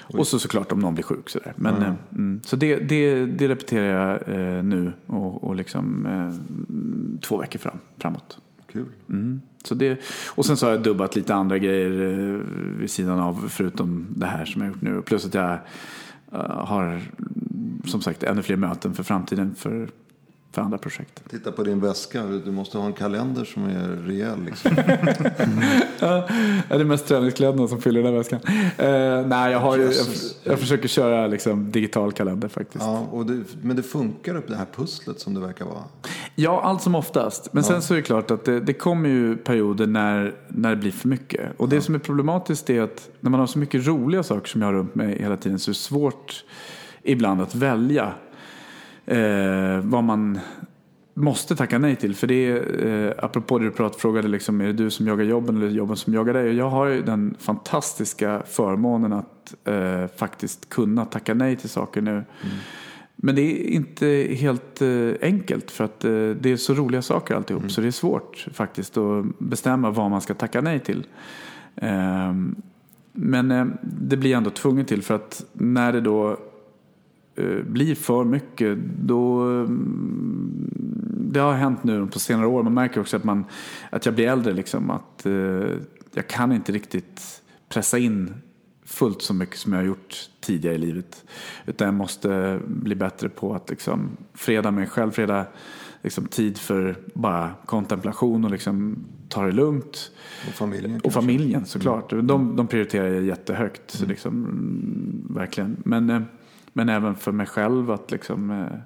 Och så såklart om någon blir sjuk sådär. Men, eh, mm, så det, det, det repeterar jag eh, nu och, och liksom eh, två veckor fram, framåt.
Kul.
Mm. Så det, och sen så har jag dubbat lite andra grejer eh, vid sidan av förutom det här som jag gjort nu. Plus att jag eh, har som sagt ännu fler möten för framtiden för, för andra projekt.
Titta på din väska. Du måste ha en kalender som är rejäl. Liksom.
Ja, det är mest träningskläderna som fyller den här väskan. Eh, nej, jag, har ju, jag, jag försöker köra liksom, digital kalender faktiskt.
ja, och det, men det funkar upp det här pusslet som det verkar vara.
Ja, allt som oftast. Men sen så är det klart att det, det kommer ju perioder när, när det blir för mycket. Och det som är problematiskt är att när man har så mycket roliga saker som jag har runt mig hela tiden så är det svårt ibland att välja eh, vad man måste tacka nej till. För det är, eh, apropå det du pratade, frågade liksom, är det du som jagar jobben eller jobben som jagar dig? Och Jag har ju den fantastiska förmånen att eh, faktiskt kunna tacka nej till saker nu. Men det är inte helt eh, enkelt för att eh, det är så roliga saker alltihop. Så det är svårt faktiskt att bestämma vad man ska tacka nej till. Ehm, men eh, det blir ändå tvunget till för att när det då eh, blir för mycket då mm, det har hänt nu på senare år. Man märker också att, man, att jag blir äldre. Liksom, att eh, jag kan inte riktigt pressa in fullt så mycket som jag har gjort tidigare i livet. Utan jag måste bli bättre på att liksom, freda mig själv, freda liksom, tid för bara kontemplation och liksom, ta det lugnt.
Och familjen
Och
kanske.
familjen såklart. De, de prioriterar jag jättehögt. Så liksom, mm, verkligen. Men, eh, men även för mig själv att liksom, eh,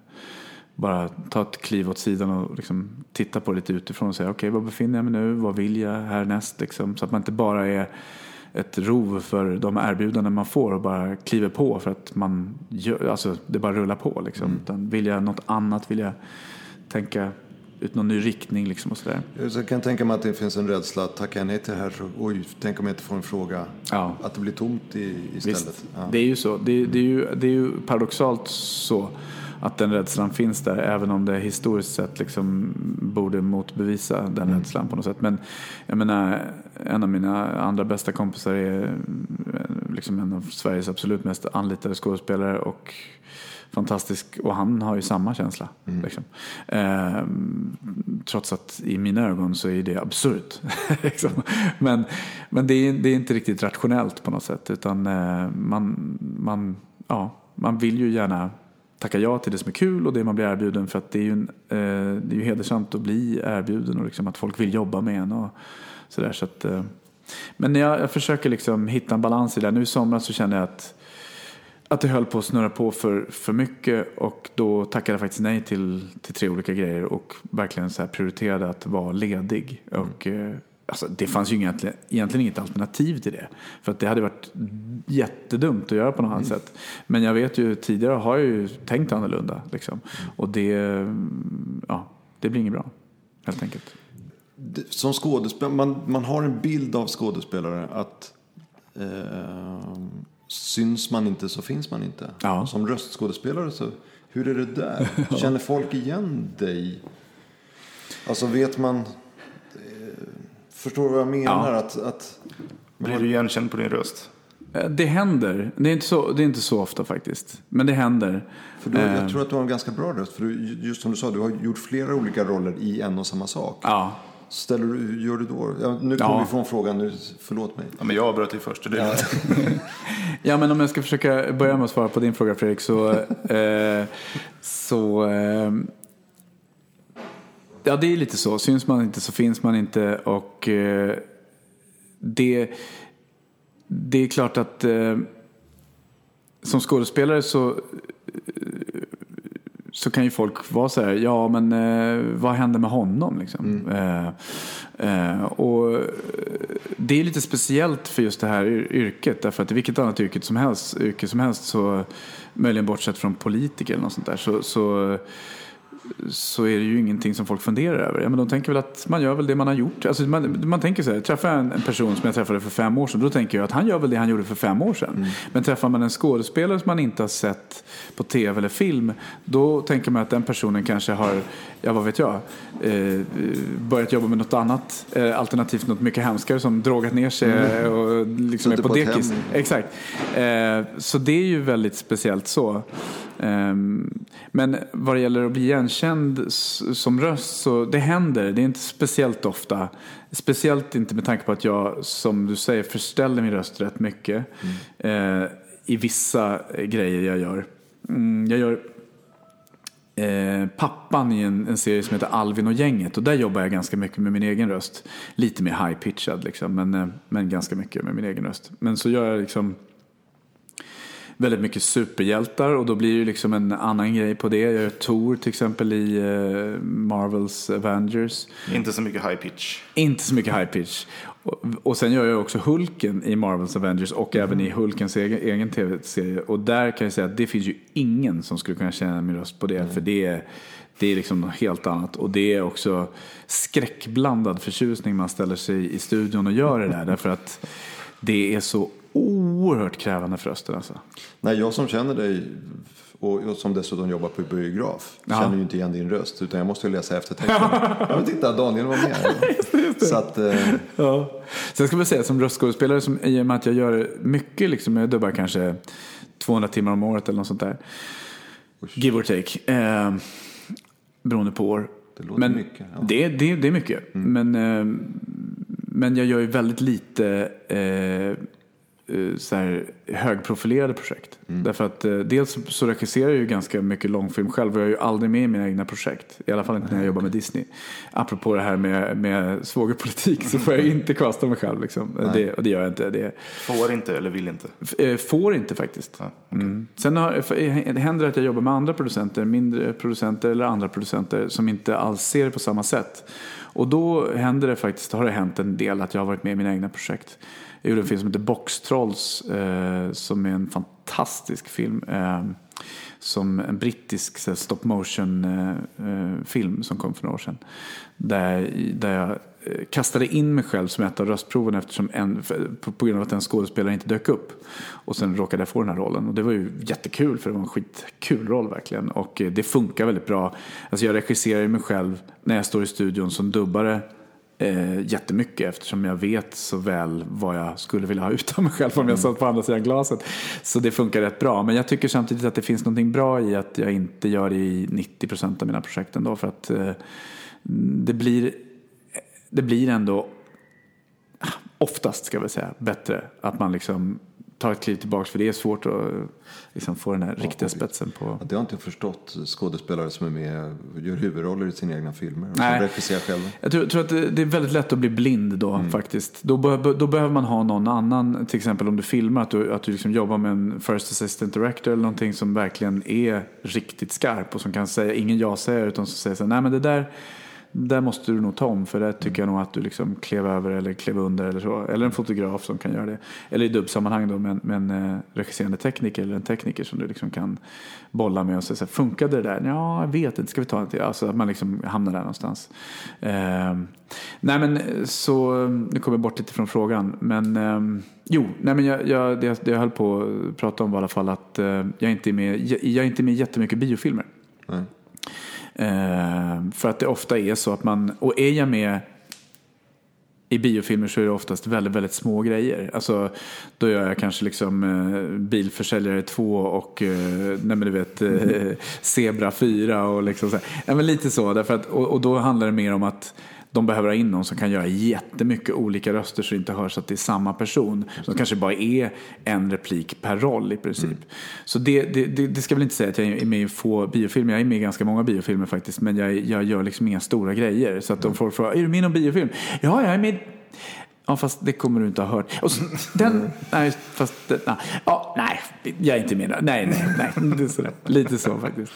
bara ta ett kliv åt sidan och liksom titta på det lite utifrån och säga okej, var befinner jag mig nu? Vad vill jag härnäst? Liksom, så att man inte bara är ett rov för de erbjudanden man får och bara kliver på för att man gör, alltså det bara rullar på. Liksom. Utan vill jag något annat? Vill jag tänka ut någon ny riktning liksom och sådär?
Så jag kan tänka mig att det finns en rädsla att tacka nej till det här. Oj, tänk om jag inte får en fråga.
Ja.
Att det blir tomt i, istället. Ja.
det är ju så. Det, det, är ju, det är ju paradoxalt så att den rädslan finns där även om det historiskt sett liksom borde motbevisa den
Mm.
rädslan på något sätt. Men jag menar, en av mina andra bästa kompisar är eh, liksom en av Sveriges absolut mest anlitade skådespelare och fantastisk och han har ju samma känsla.
Mm.
Liksom. Ehm, trots att i mina ögon så är det absurt. liksom. Men, men det, är, det är inte riktigt rationellt på något sätt utan eh, man, man, ja, man vill ju gärna tacka ja till det som är kul och det man blir erbjuden för att det är ju, en, eh, det är ju hedersamt att bli erbjuden och liksom att folk vill jobba med en och sådär. Så att, eh, men jag, jag försöker liksom hitta en balans i det. Nu i somras så kände jag att att det höll på att snurra på för, för mycket och då tackade jag faktiskt nej till, till tre olika grejer och verkligen så prioriterade att vara ledig. Och, eh, alltså, det fanns ju egentligen, egentligen inget alternativ till det. För att det hade varit jättedumt att göra på något annat sätt. Men jag vet ju, tidigare har jag ju tänkt annorlunda. Liksom. Och det, mm, ja, det blir inget bra, helt enkelt.
Som skådespelare, man, man har en bild av skådespelare att eh, syns man inte så finns man inte.
Ja.
Som röstskådespelare så, hur är det där? Känner folk igen dig? Alltså vet man, eh, förstår du vad jag menar?
Ja.
Att, att
Blir du igenkänd på din röst?
Eh, Det händer. Det är, inte så, det är inte så ofta faktiskt. Men det händer.
för du,
Eh,
jag tror att du har en ganska bra röst. För du, just som du sa, du har gjort flera olika roller i en och samma sak.
Ja,
ställer du, gör du då? Ja, nu
Ja.
kommer vi från frågan, nu, förlåt mig.
Ja, men jag avbröt dig först. Det det.
Ja, men om jag ska försöka börja med att svara på din fråga Fredrik så... eh, så eh, ja, det är lite så. Syns man inte så finns man inte. Och eh, det, det är klart att eh, som skådespelare så, eh, så kan ju folk vara så här, ja men eh, vad händer med honom liksom? Eh, eh, och det är lite speciellt för just det här yr- yrket. Därför att i vilket annat yrke som helst, yrke som helst så, möjligen bortsett från politiker eller något sånt där, så, så så är det ju ingenting som folk funderar över. Ja, men de tänker väl att man gör väl det man har gjort. Alltså man, man tänker så här, träffar jag en, en person som jag träffade för fem år sedan, då tänker jag att han gör väl det han gjorde för fem år sedan. Men träffar man en skådespelare som man inte har sett på tv eller film, då tänker man att den personen kanske har, ja vad vet jag, eh, börjat jobba med något annat, eh, alternativt något mycket hemskare som drogat ner sig och liksom är på dekis. Exakt. Eh, så det är ju väldigt speciellt så. Ehm, men vad det gäller att bli igenkänd som röst så det händer. Det är inte speciellt ofta. Speciellt inte med tanke på att jag, som du säger, förställer min röst rätt mycket. Eh, I vissa eh, grejer jag gör. Mm, jag gör eh, pappan i en, en serie som heter Alvin och gänget. Och där jobbar jag ganska mycket med min egen röst. Lite mer high-pitchad liksom, men, eh, men ganska mycket med min egen röst. Men så gör jag liksom väldigt mycket superhjältar och då blir det liksom en annan grej på det. Jag gör Thor till exempel i eh, Marvels Avengers.
Inte så mycket high pitch.
Inte så mycket high pitch. Och, och sen gör jag också Hulken i Marvels Avengers och även i Hulkens egen, egen tv-serie. Och där kan jag säga att det finns ju ingen som skulle kunna känna min röst på det. För det är, det är liksom något helt annat. Och det är också skräckblandad förtjusning man ställer sig i studion och gör det där. Därför att det är så oerhört krävande för rösten alltså.
Nej, jag som känner dig och som dessutom jobbar på biograf
Ja.
känner ju inte igen din röst utan jag måste ju läsa eftertexten. ja, men titta, Daniel var med. Så att, eh,
Ja. Sen ska vi säga som röstskådespelare, som, i och med att jag gör mycket, liksom, jag dubbar kanske 200 timmar om året eller något sånt där. Give or take. Eh, beroende på år.
Det låter
men
mycket, ja.
Det, det, det är mycket. Men, eh, men jag gör ju väldigt lite eh, så här, högprofilerade projekt.
Mm.
Därför att eh, dels så regisserar jag ju ganska mycket långfilm själv och jag är ju aldrig med i mina egna projekt. I alla fall inte när jag jobbar med Disney. Apropå det här med, med svågerpolitik så får jag ju inte kvasta mig själv. Liksom. Det, och det gör jag inte. Det,
Får inte eller vill inte.
F- eh, Får inte faktiskt.
Ja, okej.
mm. Sen har, f- det händer att jag jobbar med andra producenter, mindre producenter eller andra producenter som inte alls ser det på samma sätt. Och då händer det faktiskt, har det hänt en del att jag har varit med i mina egna projekt. Jag gjorde en film som heter Box Trolls eh, som är en fantastisk film. Eh, som en brittisk så här, stop motion eh, eh, film som kom för några år sedan. Där, där jag eh, kastade in mig själv som ett av röstproven eftersom en, för- på, på grund av att en skådespelare inte dök upp. Och sen råkade jag få den här rollen. Och det var ju jättekul för det var en skitkul roll verkligen. Och eh, det funkar väldigt bra. Alltså jag regisserar ju mig själv när jag står i studion som dubbare eh, jättemycket eftersom jag vet så väl vad jag skulle vilja ha ut av mig själv om jag satt på andra sidan glaset. Så det funkar rätt bra. Men jag tycker samtidigt att det finns något bra i att jag inte gör det i 90% av mina projekt ändå. För att eh, det, blir, det blir ändå ah, oftast ska vi säga bättre att man liksom tar ett kliv tillbaka för det är svårt att liksom få den här riktiga spetsen på.
det har jag inte förstått skådespelare som är med gör huvudroller i sina egna filmer. Och
Nej.
som regisserar själva.
Jag tror, tror att det, det är väldigt lätt att bli blind då faktiskt. Då, be, då behöver man ha någon annan, till exempel om du filmar, att du, att du liksom jobbar med en first assistant director eller någonting som verkligen är riktigt skarp och som kan säga, ingen ja-sägare utan som säger så här, nej men det där, där måste du nog ta om för det tycker jag nog att du liksom klev över eller klev under eller så. Eller en fotograf som kan göra det. Eller i dubbsammanhang då med, med en eh, regisserande tekniker eller en tekniker som du liksom kan bolla med och säga så här, funkade det där? Ja, jag vet inte, ska vi ta en till? Alltså att man liksom hamnar där någonstans. Eh, nej men eh, så, nu kommer jag bort lite från frågan. Men eh, jo, nej men jag, jag, det, det jag höll på att prata om var i alla fall att eh, jag, inte är med, jag, jag är inte med i jättemycket biofilmer.
Nej.
Eh, för att det ofta är så att man, och är jag med i biofilmer så är det oftast väldigt, väldigt små grejer. Alltså, då gör jag kanske liksom eh, bilförsäljare 2 och eh, nej men du vet, eh, Zebra 4 och liksom så här. Ja, men lite så, därför att, och, och då handlar det mer om att de behöver ha in någon som kan göra jättemycket olika röster så det inte hörs att det är samma person. Som kanske bara är en replik per roll i princip.
Mm.
Så det, det, det, det ska väl inte säga att jag är med i få biofilmer. Jag är med i ganska många biofilmer faktiskt. Men jag, jag gör liksom inga stora grejer. Så att de folk frågar, är du med i någon biofilm? Ja, jag är med Ja, fast det kommer du inte ha hört. Och så, den, nej, fast, nej, ja, nej, jag är inte med. Nej, nej, nej. Det sådär. Lite så faktiskt.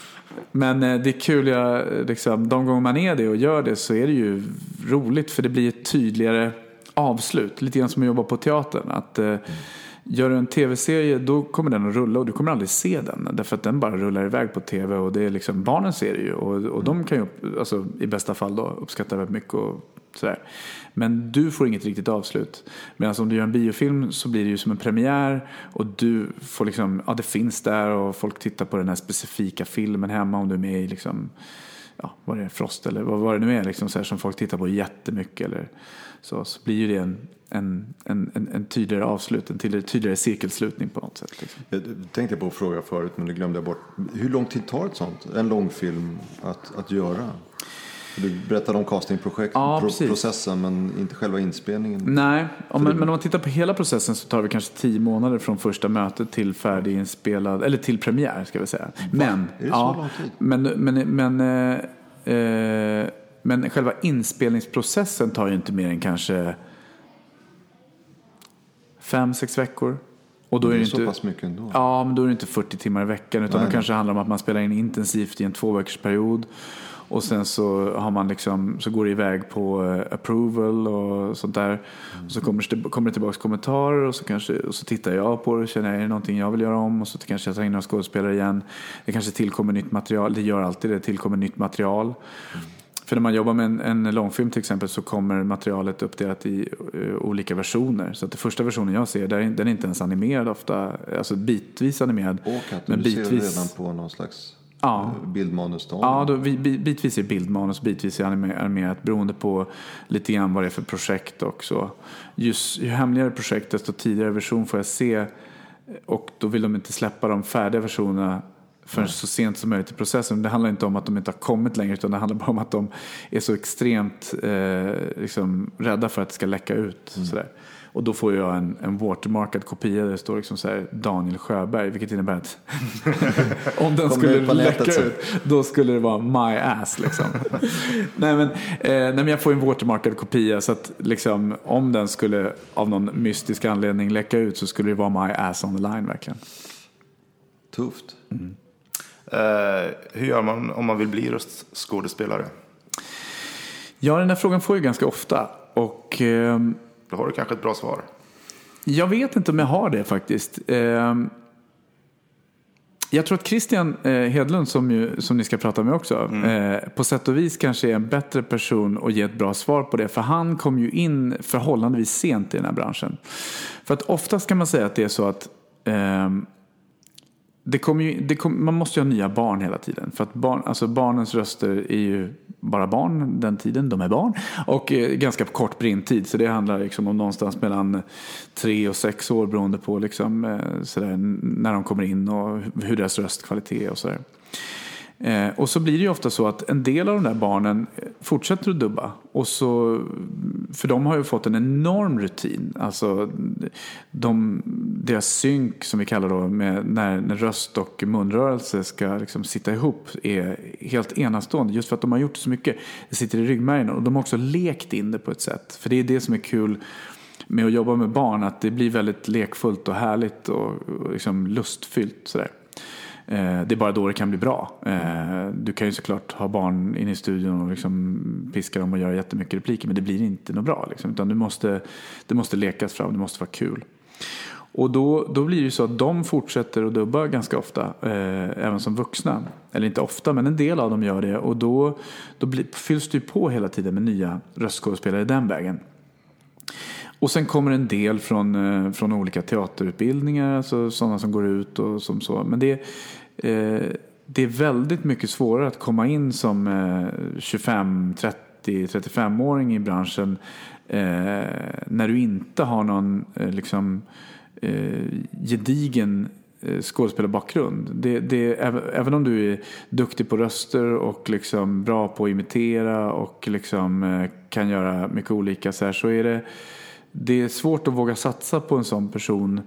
Men eh, det är kul, jag, liksom, de gånger man är det och gör det så är det ju roligt för det blir ett tydligare avslut. Lite grann som att jobba på teatern. Att, eh, Gör du en tv-serie då kommer den att rulla och du kommer aldrig se den. Därför att den bara rullar iväg på tv och det är liksom, barnen ser det ju. Och, och de kan ju upp- alltså, i bästa fall då, uppskatta väldigt mycket och sådär. Men du får inget riktigt avslut. Medan om du gör en biofilm så blir det ju som en premiär och du får liksom, ja det finns där och folk tittar på den här specifika filmen hemma om du är med i liksom, ja vad det är, Frost eller vad, vad det nu är liksom så här, som folk tittar på jättemycket eller så, så blir ju det en, en, en, en, en tydligare avslut, en tydligare, tydligare cirkelslutning på något sätt. Liksom.
Jag tänkte på att fråga förut men det glömde jag bort. Hur lång tid tar ett sånt, en långfilm att, att göra? Du berättade om castingprojekt,
Ja,
men inte själva inspelningen.
Nej, om, men, men om man tittar på hela processen så tar det kanske tio månader från första mötet till färdiginspelad, eller till premiär ska vi säga. Men,
så tid?
Men, men, men, eh, eh, men själva inspelningsprocessen tar ju inte mer än kanske fem, sex veckor. Och då är
det är så
inte,
pass mycket ändå.
Ja, men då är det inte 40 timmar i veckan utan
Nej.
då kanske det handlar om att man spelar in intensivt i en två veckors period. Och sen så, har man liksom, så går det iväg på eh, approval och sånt där. Och så kommer det, kommer det tillbaka kommentarer och så, kanske, och så tittar jag på det och känner är det någonting jag vill göra om? Och så kanske jag tar in några skådespelare igen. Det kanske tillkommer nytt material, det gör alltid det, tillkommer nytt material. För när man jobbar med en, en långfilm till exempel så kommer materialet uppdelat i eh, olika versioner. Så att den första versionen jag ser, där den är inte ens animerad ofta. Alltså bitvis animerad.
Och att
men
du ser redan på någon slags
Ja.
eh, bildmanusstadium.
Ja, då, vi- bi- bitvis är bildmanus, bitvis är anime- animerat beroende på lite grann vad det är för projekt också. Just, ju hemligare projekt desto tidigare version får jag se och då vill de inte släppa de färdiga versionerna förrän så sent som möjligt i processen. Det handlar inte om att de inte har kommit längre utan det handlar bara om att de är så extremt eh, liksom, rädda för att det ska läcka ut.
Mm.
Sådär. Och då får jag en, en watermarkad kopia där det står liksom så här Daniel Sjöberg, vilket innebär att om den skulle läcka ut, då skulle det vara my ass liksom. nej, men, eh, nej men jag får en watermarkad kopia så att liksom, om den skulle av någon mystisk anledning läcka ut så skulle det vara my ass on the line verkligen.
Tufft.
Eh, hur gör man om man vill bli röstskådespelare?
Ja, den här frågan får jag ganska ofta. Och ehm,
Då har du kanske ett bra svar.
Jag vet inte om jag har det faktiskt. Ehm, Jag tror att Christian eh, Hedlund, som, ju, som ni ska prata med också, eh, på sätt och vis kanske är en bättre person att ge ett bra svar på det. För han kom ju in förhållandevis sent i den här branschen. För att oftast kan man säga att det är så att ehm, det kommer ju, det kom, man måste ju ha nya barn hela tiden. För att barn, alltså barnens röster är ju bara barn den tiden de är barn. Och eh, ganska kort brintid. Så det handlar liksom om någonstans mellan tre och sex år beroende på liksom, eh, sådär, när de kommer in och hur deras röstkvalitet är och sådär. Eh, och så blir det ju ofta så att en del av de där barnen eh, fortsätter att dubba. Och så, för de har ju fått en enorm rutin. Alltså de, deras synk som vi kallar då, med när, när röst och munrörelse ska liksom sitta ihop är helt enastående. Just för att de har gjort så mycket. Det sitter i ryggmärgen och de har också lekt in det på ett sätt. För det är det som är kul med att jobba med barn. Att det blir väldigt lekfullt och härligt och, och liksom lustfyllt. Sådär. Eh, det är bara då det kan bli bra. Eh, du kan ju såklart ha barn inne i studion och liksom piska dem och göra jättemycket repliker men det blir inte något bra. Liksom. Utan du måste, det måste lekas fram, det måste vara kul. Och då, då blir det ju så att de fortsätter att dubba ganska ofta, eh, även som vuxna. Eller inte ofta, men en del av dem gör det. Och då, då blir, fylls det ju på hela tiden med nya röstskådespelare den vägen. Och sen kommer en del från, eh, från olika teaterutbildningar, alltså sådana som går ut och som så. Men det, eh, det är väldigt mycket svårare att komma in som eh, 25, 30, 35-åring i branschen eh, när du inte har någon eh, liksom, eh, gedigen eh, skådespelarbakgrund. Det, det, även, om du är duktig på röster och liksom bra på att imitera och liksom eh, kan göra mycket olika så, här, så är det, det är svårt att våga satsa på en sån person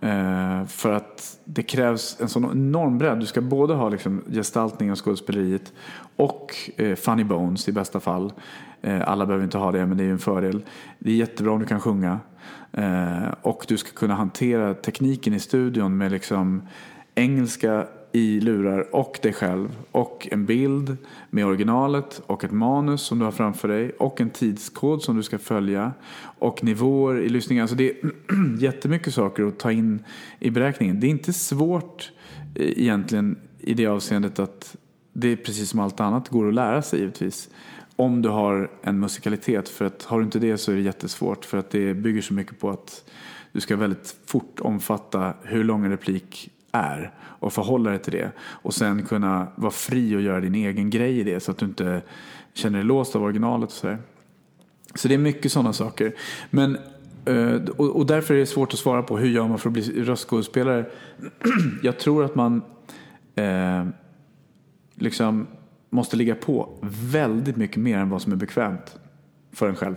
eh, för att det krävs en sån enorm bredd. Du ska både ha liksom gestaltningen och skådespeleriet och eh, funny bones i bästa fall. Eh, alla behöver inte ha det, men det är ju en fördel. Det är jättebra om du kan sjunga. Eh, och du ska kunna hantera tekniken i studion med liksom engelska i lurar och dig själv och en bild med originalet och ett manus som du har framför dig och en tidskod som du ska följa och nivåer i lyssningen. Alltså det är jättemycket saker att ta in i beräkningen. Det är inte svårt eh, egentligen i det avseendet att det är precis som allt annat går att lära sig givetvis. Om du har en musikalitet. För att har du inte det så är det jättesvårt. För att det bygger så mycket på att du ska väldigt fort omfatta hur lång en replik är. Och förhålla dig till det. Och sen kunna vara fri och göra din egen grej i det. Så att du inte känner dig låst av originalet och sådär. Så det är mycket sådana saker. Men, eh, och och därför är det svårt att svara på hur gör man för att bli röstskådespelare. Jag tror att man eh, liksom måste ligga på väldigt mycket mer än vad som är bekvämt för en själv.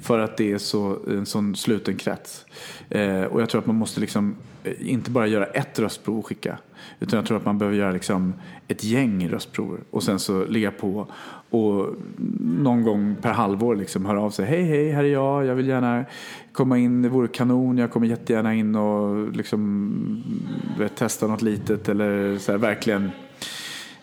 För att det är så, en sån sluten krets. Eh, och jag tror att man måste liksom eh, inte bara göra ett röstprov och skicka. Utan jag tror att man behöver göra liksom ett gäng röstprover. Och sen så ligga på och någon gång per halvår liksom höra av sig. Hej hej, här är jag. Jag vill gärna komma in. Det vore kanon. Jag kommer jättegärna in och liksom vet, testa något litet. Eller så här, verkligen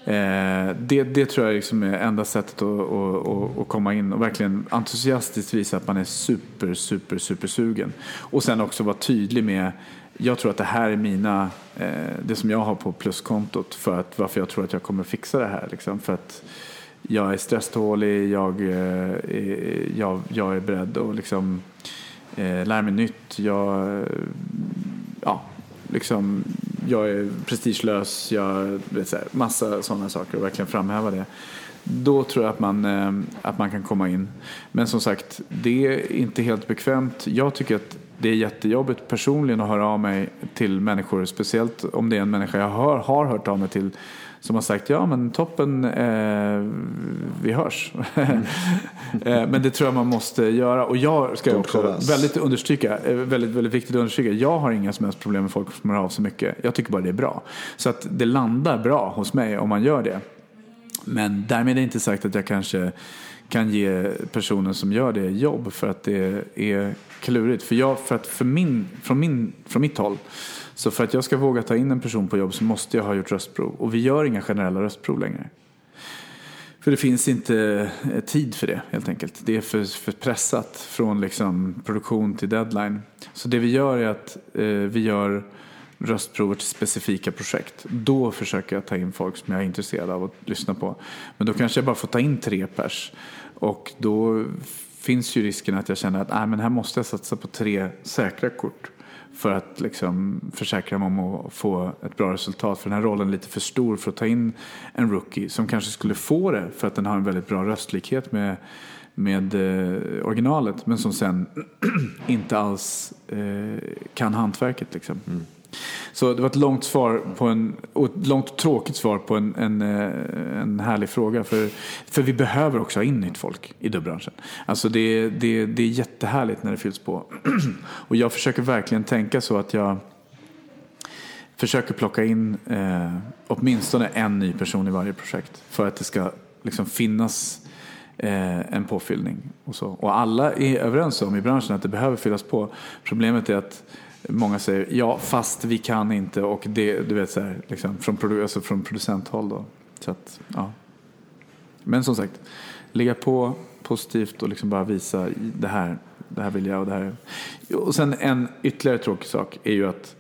Eh, det, det tror jag liksom är enda sättet att, att, att, komma in och verkligen entusiastiskt visa att man är super, super, super sugen. Och sen också vara tydlig med, jag tror att det här är mina, eh, det som jag har på pluskontot för att, varför jag tror att jag kommer fixa det här. Liksom. För att jag är stresstålig, jag, eh, jag, jag är beredd att liksom, eh, lära mig nytt. Jag, ja, liksom, jag är prestigelös, jag vet så här, massa sådana saker och verkligen framhäva det. Då tror jag att man, eh, att man kan komma in. Men som sagt, det är inte helt bekvämt. Jag tycker att det är jättejobbigt personligen att höra av mig till människor, speciellt om det är en människa jag har, har hört av mig till som har sagt ja men toppen, eh, vi hörs. Mm. eh, men det tror jag man måste göra. Och jag ska också väldigt understryka, eh, väldigt, väldigt viktigt att understryka, jag har inga som helst problem med folk som hör av sig mycket. Jag tycker bara det är bra. Så att det landar bra hos mig om man gör det. Men därmed är det inte sagt att jag kanske kan ge personen som gör det jobb för att det är klurigt. För, jag, för att för min, från, min, från mitt håll så för att jag ska våga ta in en person på jobb så måste jag ha gjort röstprov. Och vi gör inga generella röstprov längre. För det finns inte eh, tid för det helt enkelt. Det är för, för pressat från liksom produktion till deadline. Så det vi gör är att eh, vi gör röstprover till specifika projekt. Då försöker jag ta in folk som jag är intresserad av att lyssna på. Men då kanske jag bara får ta in tre pers. Och då finns ju risken att jag känner att Nej, men här måste jag satsa på tre säkra kort för att liksom försäkra mig om att få ett bra resultat. För den här rollen är lite för stor för att ta in en rookie som kanske skulle få det för att den har en väldigt bra röstlikhet med, med eh, originalet men som sen inte alls eh, kan hantverket. Liksom. Mm. Så det var ett långt svar på en, och ett långt tråkigt svar på en, en, eh, en härlig fråga. För, för vi behöver också ha in nytt folk i dubbranschen. Alltså det, det, det är jättehärligt när det fylls på. Och jag försöker verkligen tänka så att jag försöker plocka in eh, åtminstone en ny person i varje projekt. För att det ska liksom finnas eh, en påfyllning. Och, så. och alla är överens om i branschen att det behöver fyllas på. Problemet är att Många säger ja, fast vi kan inte och det, du vet så här, liksom, från, produ alltså från producenthåll då. Så att, ja. Men som sagt, ligga på positivt och liksom bara visa det här, det här vill jag och det här. Och sen en ytterligare tråkig sak är ju att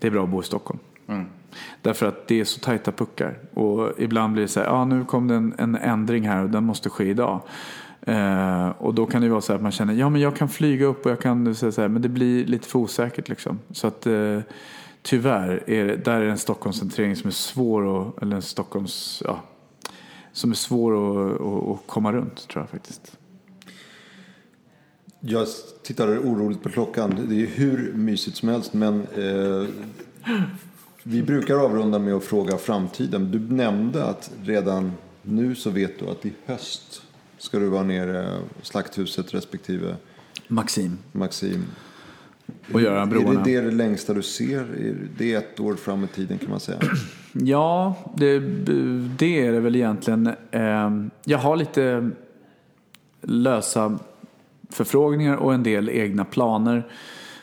det är bra att bo i Stockholm. Mm. Därför att det är så tajta puckar. Och ibland blir det så här, ja nu kom det en, en ändring här och den måste ske idag. Eh, och då kan det vara så att man känner, ja men jag kan flyga upp och jag kan säga så här, men det blir lite för osäkert liksom. Så att eh, tyvärr, är det, där är det en Stockholmscentrering som är svår att, eller en Stockholms, ja, som är svår att, att, att komma runt tror jag faktiskt.
Jag tittar oroligt på klockan. Det är hur mysigt som helst men eh, Vi brukar avrunda med att fråga framtiden. Du nämnde att redan nu så vet du att i höst ska du vara nere Slakthuset respektive
Maxim.
Maxim.
Och göra broarna.
Är det det längsta du ser? Är det ett år fram i tiden kan man säga?
Ja, det, det är det väl egentligen. Eh, Jag har lite lösa förfrågningar och en del egna planer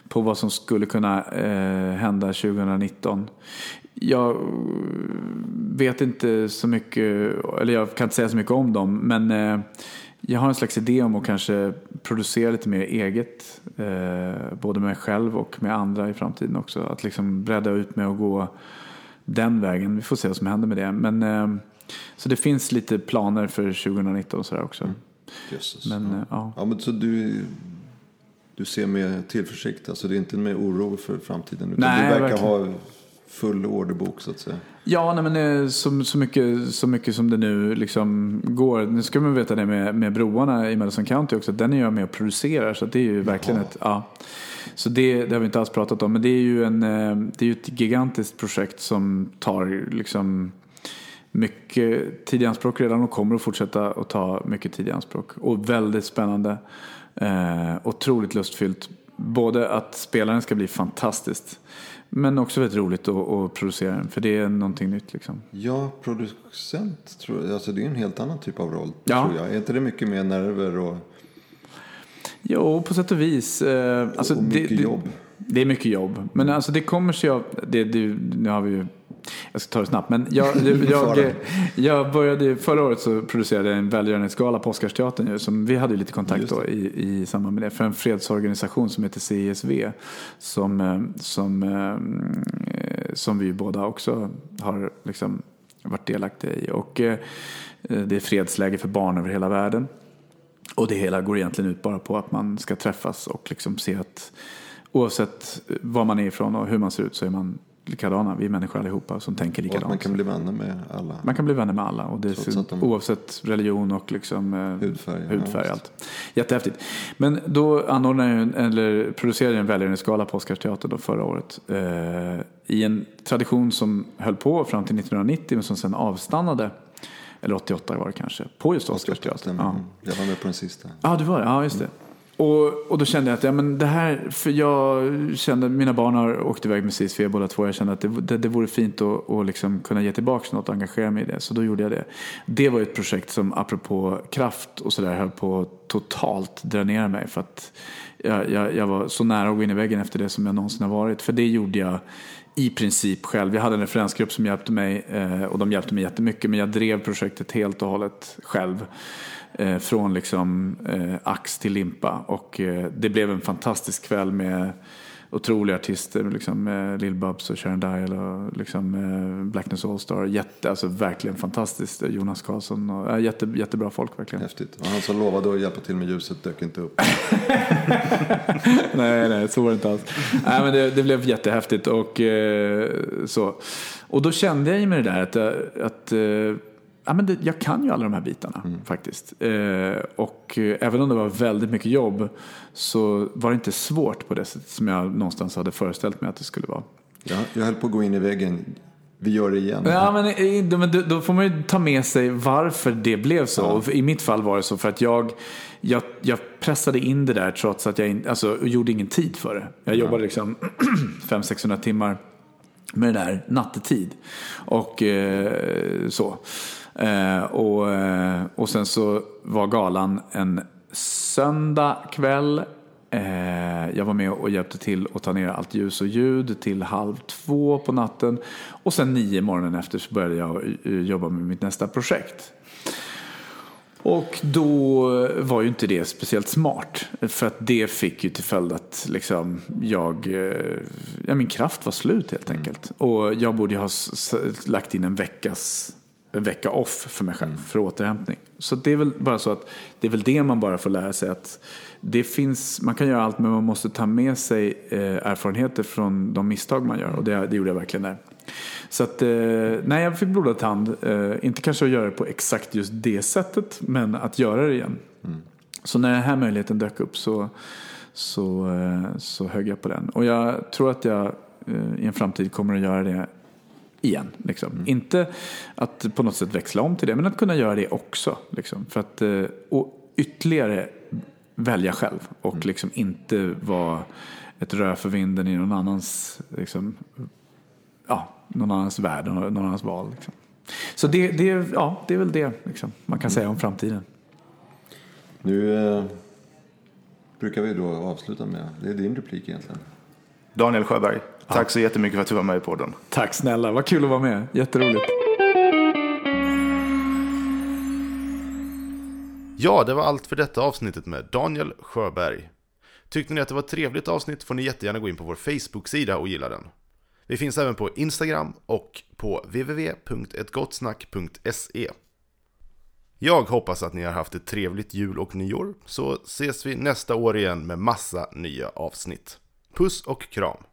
på vad som skulle kunna eh, hända 2019. Jag vet inte så mycket, eller jag kan inte säga så mycket om dem, men eh, jag har en slags idé om att kanske producera lite mer eget, eh, både med mig själv och med andra i framtiden också. Att liksom bredda ut mig och gå den vägen. Vi får se vad som händer med det. Men, eh, så det finns lite planer för 2019 och sådär också.
Jösses.
Men, eh, ja.
Ja, men så du, du ser med tillförsikt, alltså det är inte med oro för framtiden utan
Nej,
du verkar
verkligen.
ha full orderbok så att säga.
Ja, nej, men eh, så, så, mycket, så mycket som det nu liksom går. Nu ska man veta det med, med broarna i Madison County också. Den är jag med och producerar. Så det är ju verkligen ett... Ja. Så det, det har vi inte alls pratat om. Men det är ju, en, eh, det är ju ett gigantiskt projekt som tar liksom mycket tid i anspråk redan och kommer att fortsätta att ta mycket tid i anspråk. Och väldigt spännande. Eh, otroligt lustfyllt. Både att spelaren ska bli fantastiskt. Men också väldigt roligt att, att producera den. För det är någonting nytt liksom.
Ja, producent tror jag. Alltså det är en helt annan typ av roll.
Ja.
Tror jag. Är inte det mycket mer nerver och,
Jo, på sätt och vis. Eh, alltså,
och mycket
det, det,
jobb?
Det är mycket jobb. Men alltså det kommer sig av... Det, det, nu har vi ju... Jag ska ta det snabbt. Men jag, jag, jag, började, förra året så producerade jag en välgörenhetsgala på Oscarsteatern. Som vi hade lite kontakt då i, i samband med det. För en fredsorganisation som heter CSV. Som, eh, som, eh, som vi båda också har liksom varit delaktiga i. Och eh, det är fredsläge för barn över hela världen. Och det hela går egentligen ut bara på att man ska träffas och liksom se att oavsett var man är ifrån och hur man ser ut så är man likadana. Vi är människor allihopa som tänker likadant.
man kan bli vänner med alla.
Man kan bli vänner med alla och det
att de-
oavsett religion och liksom, eh,
Hudfärg, ja,
hudfärg
visst.
allt. Jättehäftigt. Men då anordnade jag eller producerade jag en välgörenhetsgala på Oscarsteatern förra året. Eh, I en tradition som höll på fram till 1990 men som sen avstannade. Eller 88 var det kanske. På just Oscarsteatern. Ja.
Mm. Jag var med på den sista.
Ja, du var det. Ja, just det. Och, och då kände jag att ja, men det här, för jag kände, mina barn har åkt iväg med CSV båda två. Jag kände att det, det, det vore fint att, att liksom kunna ge tillbaka något och engagera mig i det. Så då gjorde jag det. Det var ett projekt som apropå kraft och sådär höll på att totalt dränera mig. För att jag, jag, jag var så nära att gå in i väggen efter det som jag någonsin har varit. För det gjorde jag i princip själv. Jag hade en referensgrupp som hjälpte mig eh, och de hjälpte mig jättemycket. Men jag drev projektet helt och hållet själv. Eh, från liksom eh, ax till limpa. Och eh, det blev en fantastisk kväll med otroliga artister. Liksom, eh, Lil Bubs och Sharon Dial och liksom, eh, Blackness Allstar. Jätte, alltså verkligen fantastiskt. Jonas Karlsson och eh, jätte, jättebra folk verkligen.
Häftigt. Och han som lovade att hjälpa till med ljuset dök inte upp.
nej, nej, så var det inte alls. nej, men det, det blev jättehäftigt och eh, så. Och då kände jag ju med det där att, eh, att eh, ja, men det, jag kan ju alla de här bitarna faktiskt. Eh, och eh, även om det var väldigt mycket jobb så var det inte svårt på det sättet som jag någonstans hade föreställt mig att det skulle vara.
Jag, jag höll på att gå in i väggen. Vi gör det igen.
Ja, men, eh, då- får man ju ta med sig varför det blev så. Och I mitt fall var det så för att jag, jag, jag pressade in det där trots att jag in, alltså, gjorde ingen tid för det. Jag jobbade liksom 500-600 timmar med det där nattetid. Och eh, så. Eh, och, eh, och sen så var galan en söndag kväll. Eh, jag var med och hjälpte till att ta ner allt ljus och ljud till halv två på natten. Och sen nio morgonen efter så började jag eh, jobba med mitt nästa projekt. Och då var ju inte det speciellt smart. För att det fick ju till följd att liksom jag, eh, ja, min kraft var slut helt enkelt. Och jag borde ju ha lagt in en veckas en vecka off för mig själv för återhämtning. Så det är väl bara så att det är väl det man bara får lära sig att det finns, man kan göra allt men man måste ta med sig eh, erfarenheter från de misstag man gör och det, det gjorde jag verkligen där. Så att, eh, nej jag fick blodad tand. Eh, inte kanske att göra det på exakt just det sättet men att göra det igen. Så när den här möjligheten dök upp så, så, eh, så högg jag på den. Och jag tror att jag eh, i en framtid kommer att göra det igen. Liksom. Inte att på något sätt växla om till det, men att kunna göra det också. Liksom. För att, eh, och ytterligare välja själv och liksom inte vara ett rö för vinden i någon annans, liksom, ja, någon annans värld, någon annans val. Liksom. Så det, det, ja, det är väl det liksom, man kan säga om framtiden.
Nu eh, brukar vi då avsluta med, det är din replik egentligen.
Daniel Sjöberg, tack så jättemycket för att du var med i podden.
Tack snälla, vad kul att vara med. Jätteroligt.
Ja, det var allt för detta avsnittet med Daniel Sjöberg. Tyckte ni att det var ett trevligt avsnitt får ni jättegärna gå in på vår Facebook-sida och gilla den. Vi finns även på Instagram och på www.ettgottsnack.se. Jag hoppas att ni har haft ett trevligt jul och nyår, så ses vi nästa år igen med massa nya avsnitt. Puss och kram!